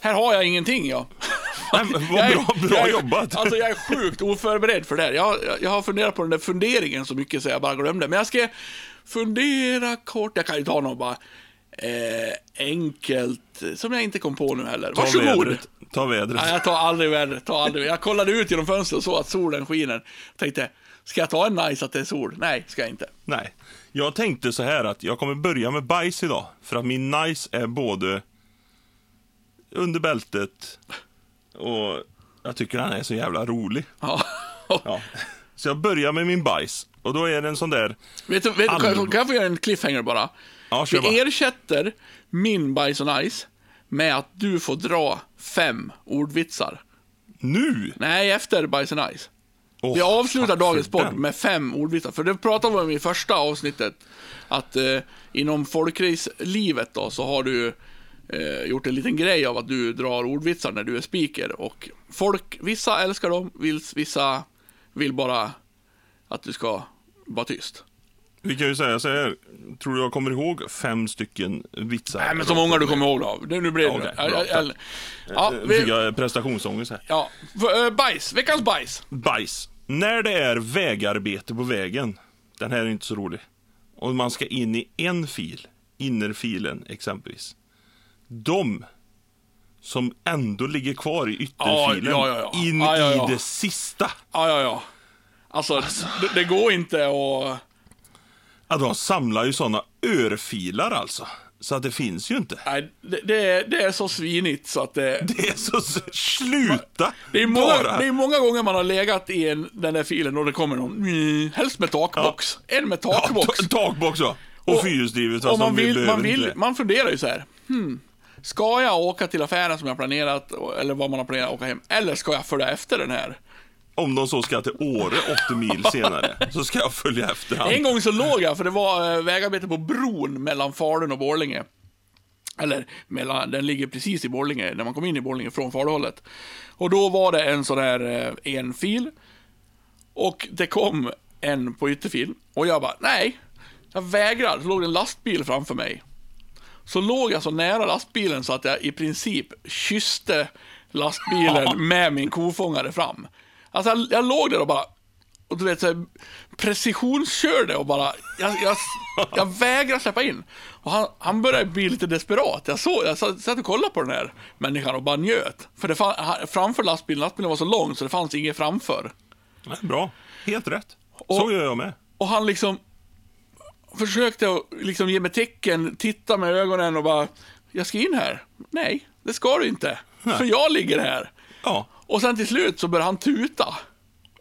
Här har jag ingenting, ja. Nej, men vad Jag är- bra, bra jag är, jobbat. Alltså jag är sjukt oförberedd för det här. Jag, jag, jag har funderat på den där funderingen så mycket så jag bara glömde. Men jag ska fundera kort. Jag kan ju ta något bara eh, enkelt, som jag inte kom på nu heller. Ta Varsågod. vädret. Ta vädret. Nej, jag tar aldrig vädret. Aldrig. Jag kollade ut genom fönstret och såg att solen skiner. Tänkte, ska jag ta en nice att det är sol? Nej, ska jag inte. Nej. Jag tänkte så här att jag kommer börja med bajs idag. För att min nice är både under bältet och jag tycker han är så jävla rolig. Ja. Ja. Så jag börjar med min bajs. Och då är det en sån där... Vet du, vet, du, kan, Allvar. kan jag få göra en cliffhanger bara? Ja, kör Vi bara. ersätter min bajs och nice med att du får dra fem ordvitsar. Nu! Nej, efter bajs och nice. Åh, Vi avslutar dagens podd med fem ordvitsar. För det pratade vi om i första avsnittet. Att eh, inom folkrace-livet då så har du eh, gjort en liten grej av att du drar ordvitsar när du är speaker. Och folk, vissa älskar dem, vissa vill bara att du ska vara tyst. Vi kan ju säga så här. Tror du jag kommer ihåg fem stycken vitsar? Nej, men så många du kommer ihåg. Det, nu blir det... Ja, bra, ja, Eh, Fick vi, jag prestationsångest här. ja, eh, bajs. Veckans bajs. Bajs. När det är vägarbete på vägen, den här är inte så rolig, och man ska in i en fil, innerfilen exempelvis. De som ändå ligger kvar i ytterfilen, Ja, ja, ja, ja. in ja. i det sista. Ja, ja, ja. Alltså, Det, det går inte att... Ja, de samlar ju såna örfilar alltså. Så att det finns ju inte. Nej, det, det, är, det är så svinigt så att det... Det är så... Sluta! Det är, många, Bara. det är många gånger man har legat i en, den där filen och det kommer någon, mm, helst med takbox. En med Ja, takbox. ta- takbox ja. Och, Och- fyrhjulsdrivet. och Alltså, man, vi vill, behöver man, inte vill, det. man funderar ju så här. Hmm, ska jag åka till affären som jag planerat, eller vad man har planerat åka hem, eller ska jag följa efter den här? Om de så ska till Åre 80 mil senare, så ska jag följa efter han. En gång så låg jag, för det var eh, vägarbete på bron mellan Falun och Borlänge. Eller, mellan, den ligger precis i Borlänge, när man kommer in i Borlänge från Faluhållet. Och då var det en sån här eh, en fil. Och det kom en på ytterfil. Och jag bara, nej. Jag vägrar. Så låg det en lastbil framför mig. Så låg jag så nära lastbilen så att jag i princip kysste lastbilen med min kofångare fram. Alltså jag, jag låg där och bara, och du vet, så här, precisionskörde och bara, jag, jag, jag vägrar släppa in. Och han, han började bli lite desperat. Jag, såg, jag satt och kollade på den här människan och bara njöt. För det fann, framför lastbilen, lastbilen var så lång så det fanns inget framför. Nej, Bra, helt rätt. Och- Så gör jag med. Och han liksom försökte liksom ge mig tecken, titta med ögonen och bara, jag ska in här. Nej, det ska du inte. För jag ligger här. Ja. Och sen till slut så började han tuta.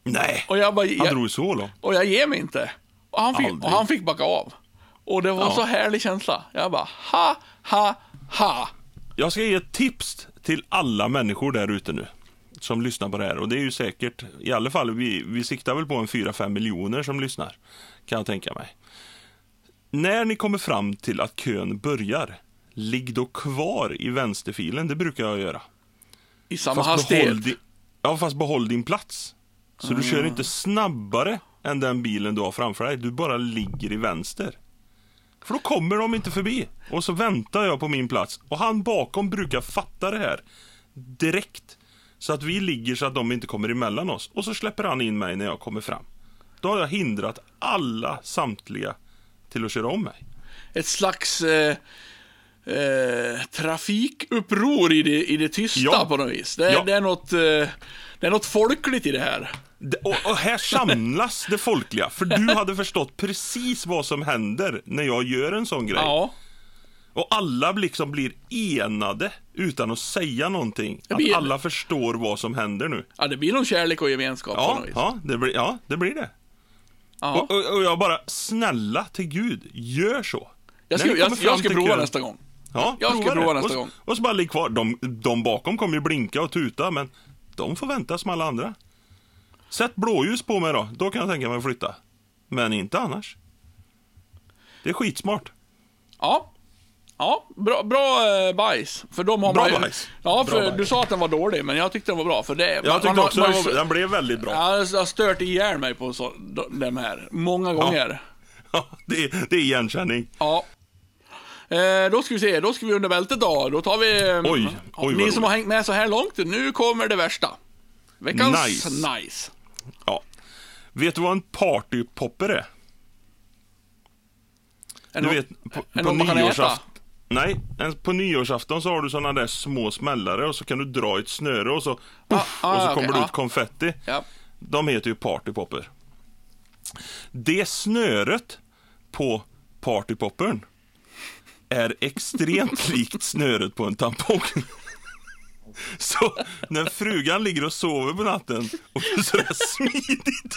Nej, Och jag bara, han jag, drog så långt. och jag ger mig inte. Och han, fick, Aldrig. och han fick backa av. Och det var Ja. så härlig känsla. Jag bara, ha, ha, ha. Jag ska ge ett tips till alla människor där ute nu. Som lyssnar på det här. Och det är ju säkert, i alla fall, vi, vi siktar väl på en 4-5 miljoner som lyssnar. Kan jag tänka mig. När ni kommer fram till att kön börjar, ligg då kvar i vänsterfilen. Det brukar jag göra. I samma hastighet. ja, fast behåll din plats. Så du kör inte snabbare än den bilen du har framför dig. Du bara ligger i vänster. För då kommer de inte förbi. Och så väntar jag på min plats. Och han bakom brukar fatta det här direkt. Så att vi ligger så att de inte kommer emellan oss. Och så släpper han in mig när jag kommer fram. Då har jag hindrat alla samtliga till att köra om mig. Ett slags eh, eh, trafikuppror i det, i det tysta Ja. på något vis. Det, är- Ja. det, är något, eh, det är något folkligt i det här. Det- Och, och här samlas det folkliga. För du hade förstått precis vad som händer när jag gör en sån grej. Ja. Och alla liksom blir enade utan att säga någonting. Blir- Att alla förstår vad som händer nu. ja, det blir någon kärlek och gemenskap på Ja, något vis. ja, det, blir, ja det blir det. Och, och, och jag bara, snälla till Gud, gör så. Jag ska, jag, jag ska prova nästa gång. Ja, jag ska prova det. nästa och, gång. Och så bara ligg kvar. De, de bakom kommer ju blinka och tuta, men de får vänta som alla andra. Sätt blåljus på mig då, då kan jag tänka mig att flytta. Men inte annars. Det är skitsmart. Ja. Ja, bra, bra eh, bajs. För de har Bra man ju- bajs. Ja, Bra för bajs. du sa att den var dålig, men jag tyckte den var bra. För det, Jag tyckte också man den, blev väldigt bra. Ja, jag har stört ihjäl mig på så, de här. Många gånger. Ja, det, är- det är igenkänning. Ja. Eh, då ska vi se, då ska vi under bältet då. Då tar vi... eh, Oj, oj, Ni som har hängt med så här långt, nu kommer det värsta. Veckans nice. Nice. Ja. Vet du vad en partypopper är? Är Du det vet, på, det på nyårsafton. Nej, en- på nyårsafton så har du såna där små smällare och så kan du dra ett snöre och så, puff, ah, och så okej, kommer det ja. ut konfetti. Ja. De heter ju partypopper. Det snöret på partypoppern är extremt likt snöret på en tampong. Så när frugan ligger och sover på natten och sådär smidigt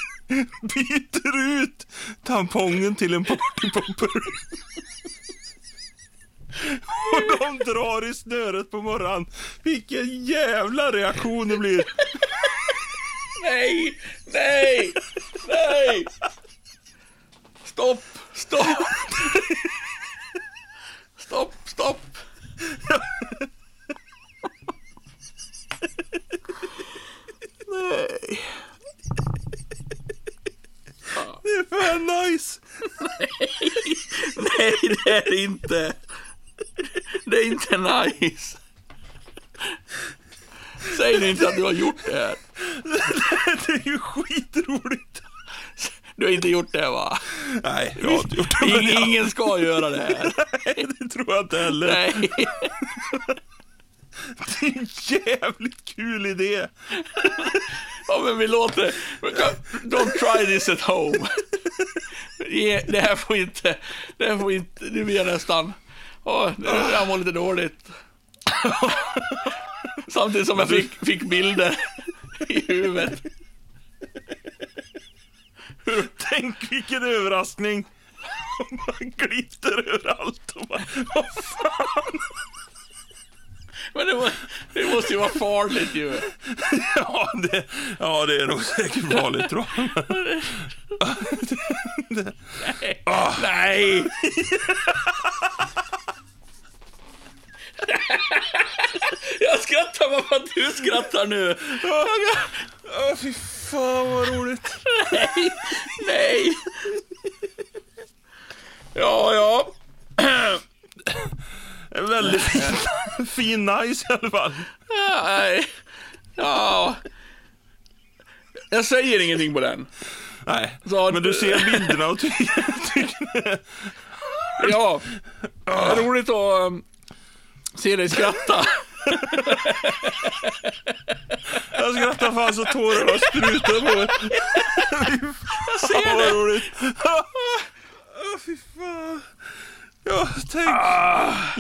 byter ut tampongen till en partypopper. Och de drar i snöret på morgonen. Vilken jävla reaktion det blir. Nej, nej, nej! Stopp, stopp! Stopp, stopp! Nej. Det är fan nice. Nej, det är det inte. Det är inte nice. Säg nu inte att du har gjort det här. Det är ju skitroligt. Du har inte gjort det va? Nej, jag har inte gjort det. men Ing- jag- Ingen ska göra det här. Nej, det tror jag inte heller. Nej. Det är en jävligt kul idé. Ja, men vi låter... Don't try this at home. Det här får inte... Det här får inte... Nu blir jag nästan... Jag mår lite dåligt. Samtidigt som jag fick, fick bilder i huvudet. Tänk vilken överraskning. Man glitter överallt och bara, vad fan. Men det, må, det måste ju vara farligt ju. Ja, det, ja, det är nog säkert farligt tror jag. Nej! Jag skrattar bara för att du skrattar nu. Fy fan vad roligt. Nej, nej. Ja, ja. En väldigt fin, fin nice i alla fall. Nej. Ja. Jag säger ingenting på den. Nej, Så- men du ser bilderna och tycker... tycker Ja. Roligt att um, se dig skratta. Jag skrattar fan så tårarna sprutar på mig. Jag ser det. roligt. Åh, fy fan. Ja, tänk.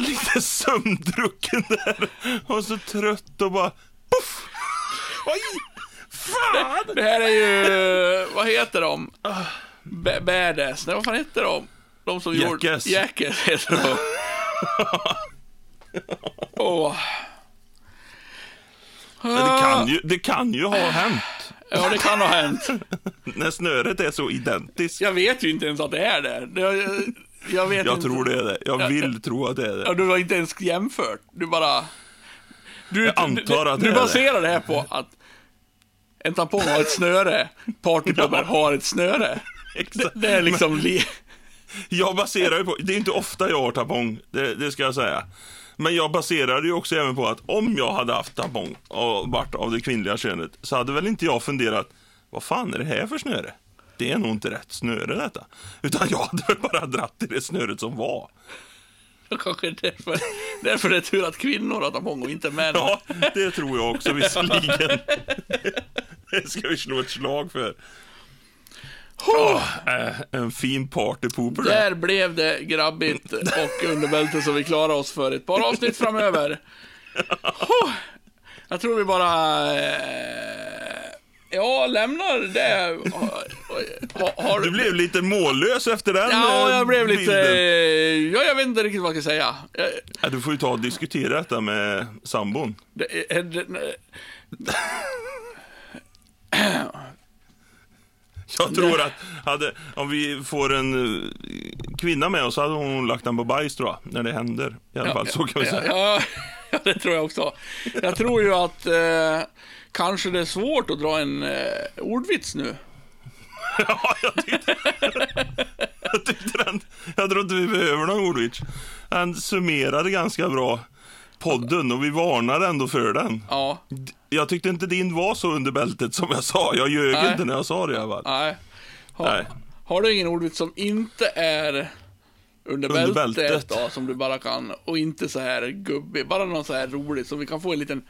Lite sömndrucken där. Och så trött och bara... Puff. Oj! Fan! Det här är ju, vad heter de? B- Badass, nej vad fan heter de? De som gjorde... Jackass. Jackass heter de. Åh. Men det, kan ju, det kan ju ha hänt. Ja, det kan ha hänt. När snöret är så identiskt. Jag vet ju inte ens att det är det. det jag, jag vet Jag inte. tror det är det. Jag Ja, vill tro att det är Ja, det. du har inte ens jämfört. Du bara... Du, Jag antar du, att du det det. baserar det här på att en tampong har ett snöre, partypopper har ett snöre. Det, det är liksom... Li- Jag baserar ju på, det är inte ofta jag har tampong, det, det ska jag säga. Men jag baserar det ju också även på att om jag hade haft tampong och varit av det kvinnliga könet så hade väl inte jag funderat, vad fan är det här för snöre? Det är nog inte rätt snöre detta. Utan jag hade väl bara dratt i det snöret som var. Kanske därför, därför det är tur att kvinnor har tampong och inte män. Ja, det tror jag också visserligen. Det ska vi slå ett slag för. Äh, en fin partypooper där. Blev det grabbigt och underbälte så vi klarar oss för ett par avsnitt framöver. Huh. Jag tror vi bara... eh, Ja, lämnar det. Har, har, Du blev lite mållös efter den Ja, eh, jag blev lite... Ja, jag vet inte riktigt vad jag ska säga. Jag- Ja, du får ju ta och diskutera detta med sambon. Det, är- det, Jag tror att hade, om vi får en eh, kvinna med oss så hade hon lagt den på bajs tror jag, när det händer. I alla fall, så kan vi ja, säga. ja, ja, det tror jag också. Jag tror ju att eh, kanske det är svårt att dra en eh, ordvits nu. Ja, jag tyckte, jag tyckte den, jag tror inte vi behöver någon ordvits. Han summerade ganska bra podden och vi varnade ändå för den. Ja, Jag tyckte inte din var så under bältet som jag sa. Jag ljög Nej. inte när jag sa det alla fall. nej. Ha, Nej. Har du ingen ordvits som inte är under Under bältet, bältet. då, som du bara kan, och inte så här gubbig, bara någon så här rolig, så vi kan få en liten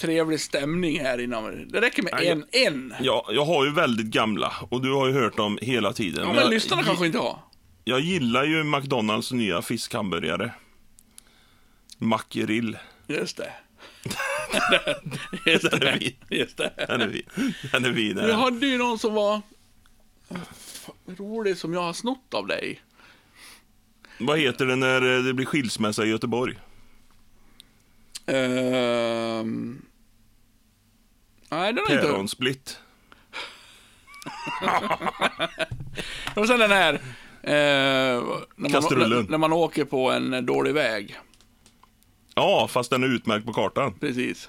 trevlig stämning här innan. Det räcker med Nej, en, en. Ja, jag har ju väldigt gamla och du har ju hört dem hela tiden. Ja, jag, men lyssnarna kanske inte har. jag gillar ju McDonalds nya fiskhamburgare. Mackerill. Just det. Just Den är fin. Just det. Den är fin. Den är fin. Vi hade ju någon som var rolig som jag har snott av dig. Vad heter det när eh, det blir skilsmässa i Göteborg? Ehm... Nej, den har inte... Päronsplitt. Och sen den här... Eh, när, man, Kastrullen. när, när man åker på en dålig väg. Ja, fast den är utmärkt på kartan. Precis.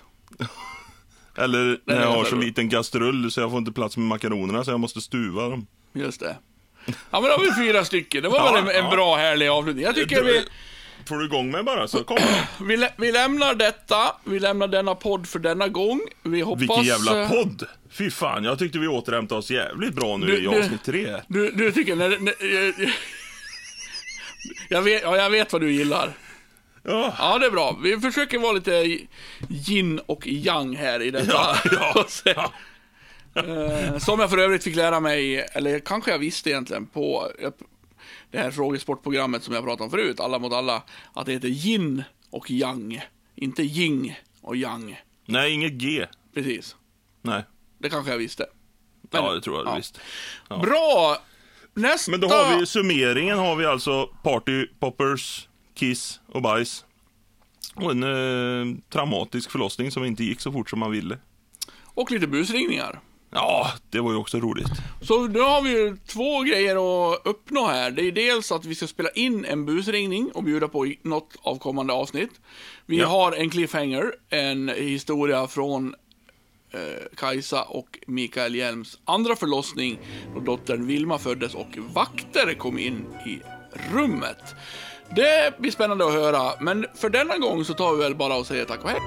Eller när är jag har så liten kastrull så jag får inte plats med makaronerna så jag måste stuva dem. Just det. Ja, men då har vi fyra stycken. Det var Ja, väl en, en ja. bra, härlig avslutning. Jag tycker vi, Får du igång mig bara så kommer vi, lä- vi lämnar detta. Vi lämnar denna podd för denna gång. Vi hoppas... Vilken jävla eh, podd! Fy fan, jag tyckte vi återhämtade oss jävligt bra nu Du- i avsnitt tre. Du, du tycker... När, när, jag, vet, ja, jag vet vad du gillar. Ja, Ja, det är bra. Vi försöker vara lite yin och yang här i detta. Ja, ja, ja. Eh, Som jag för övrigt fick lära mig, eller kanske jag visste egentligen, på det här frågesportprogrammet som jag pratade om förut, Alla mot alla, att det heter yin och yang. Inte yin och yang. Nej, inget G. Precis. Nej. Det kanske jag visste. Ja, det tror jag du ja. visste. Bra! Nästa... Men då har vi summeringen har vi alltså Party Poppers, Kiss och Bajs. Och en eh, traumatisk förlossning som inte gick så fort som man ville. Och lite busringningar. Ja, det var ju också roligt. Så nu har vi ju två grejer att uppnå här. Det är dels att vi ska spela in en busringning och bjuda på i något av kommande avsnitt. Vi Ja. har en cliffhanger, en historia från eh, Kajsa och Mikael Hjelms andra förlossning då dottern Vilma föddes och vakter kom in i rummet. Det blir spännande att höra, men för denna gång så tar vi väl bara och säger tack och hej.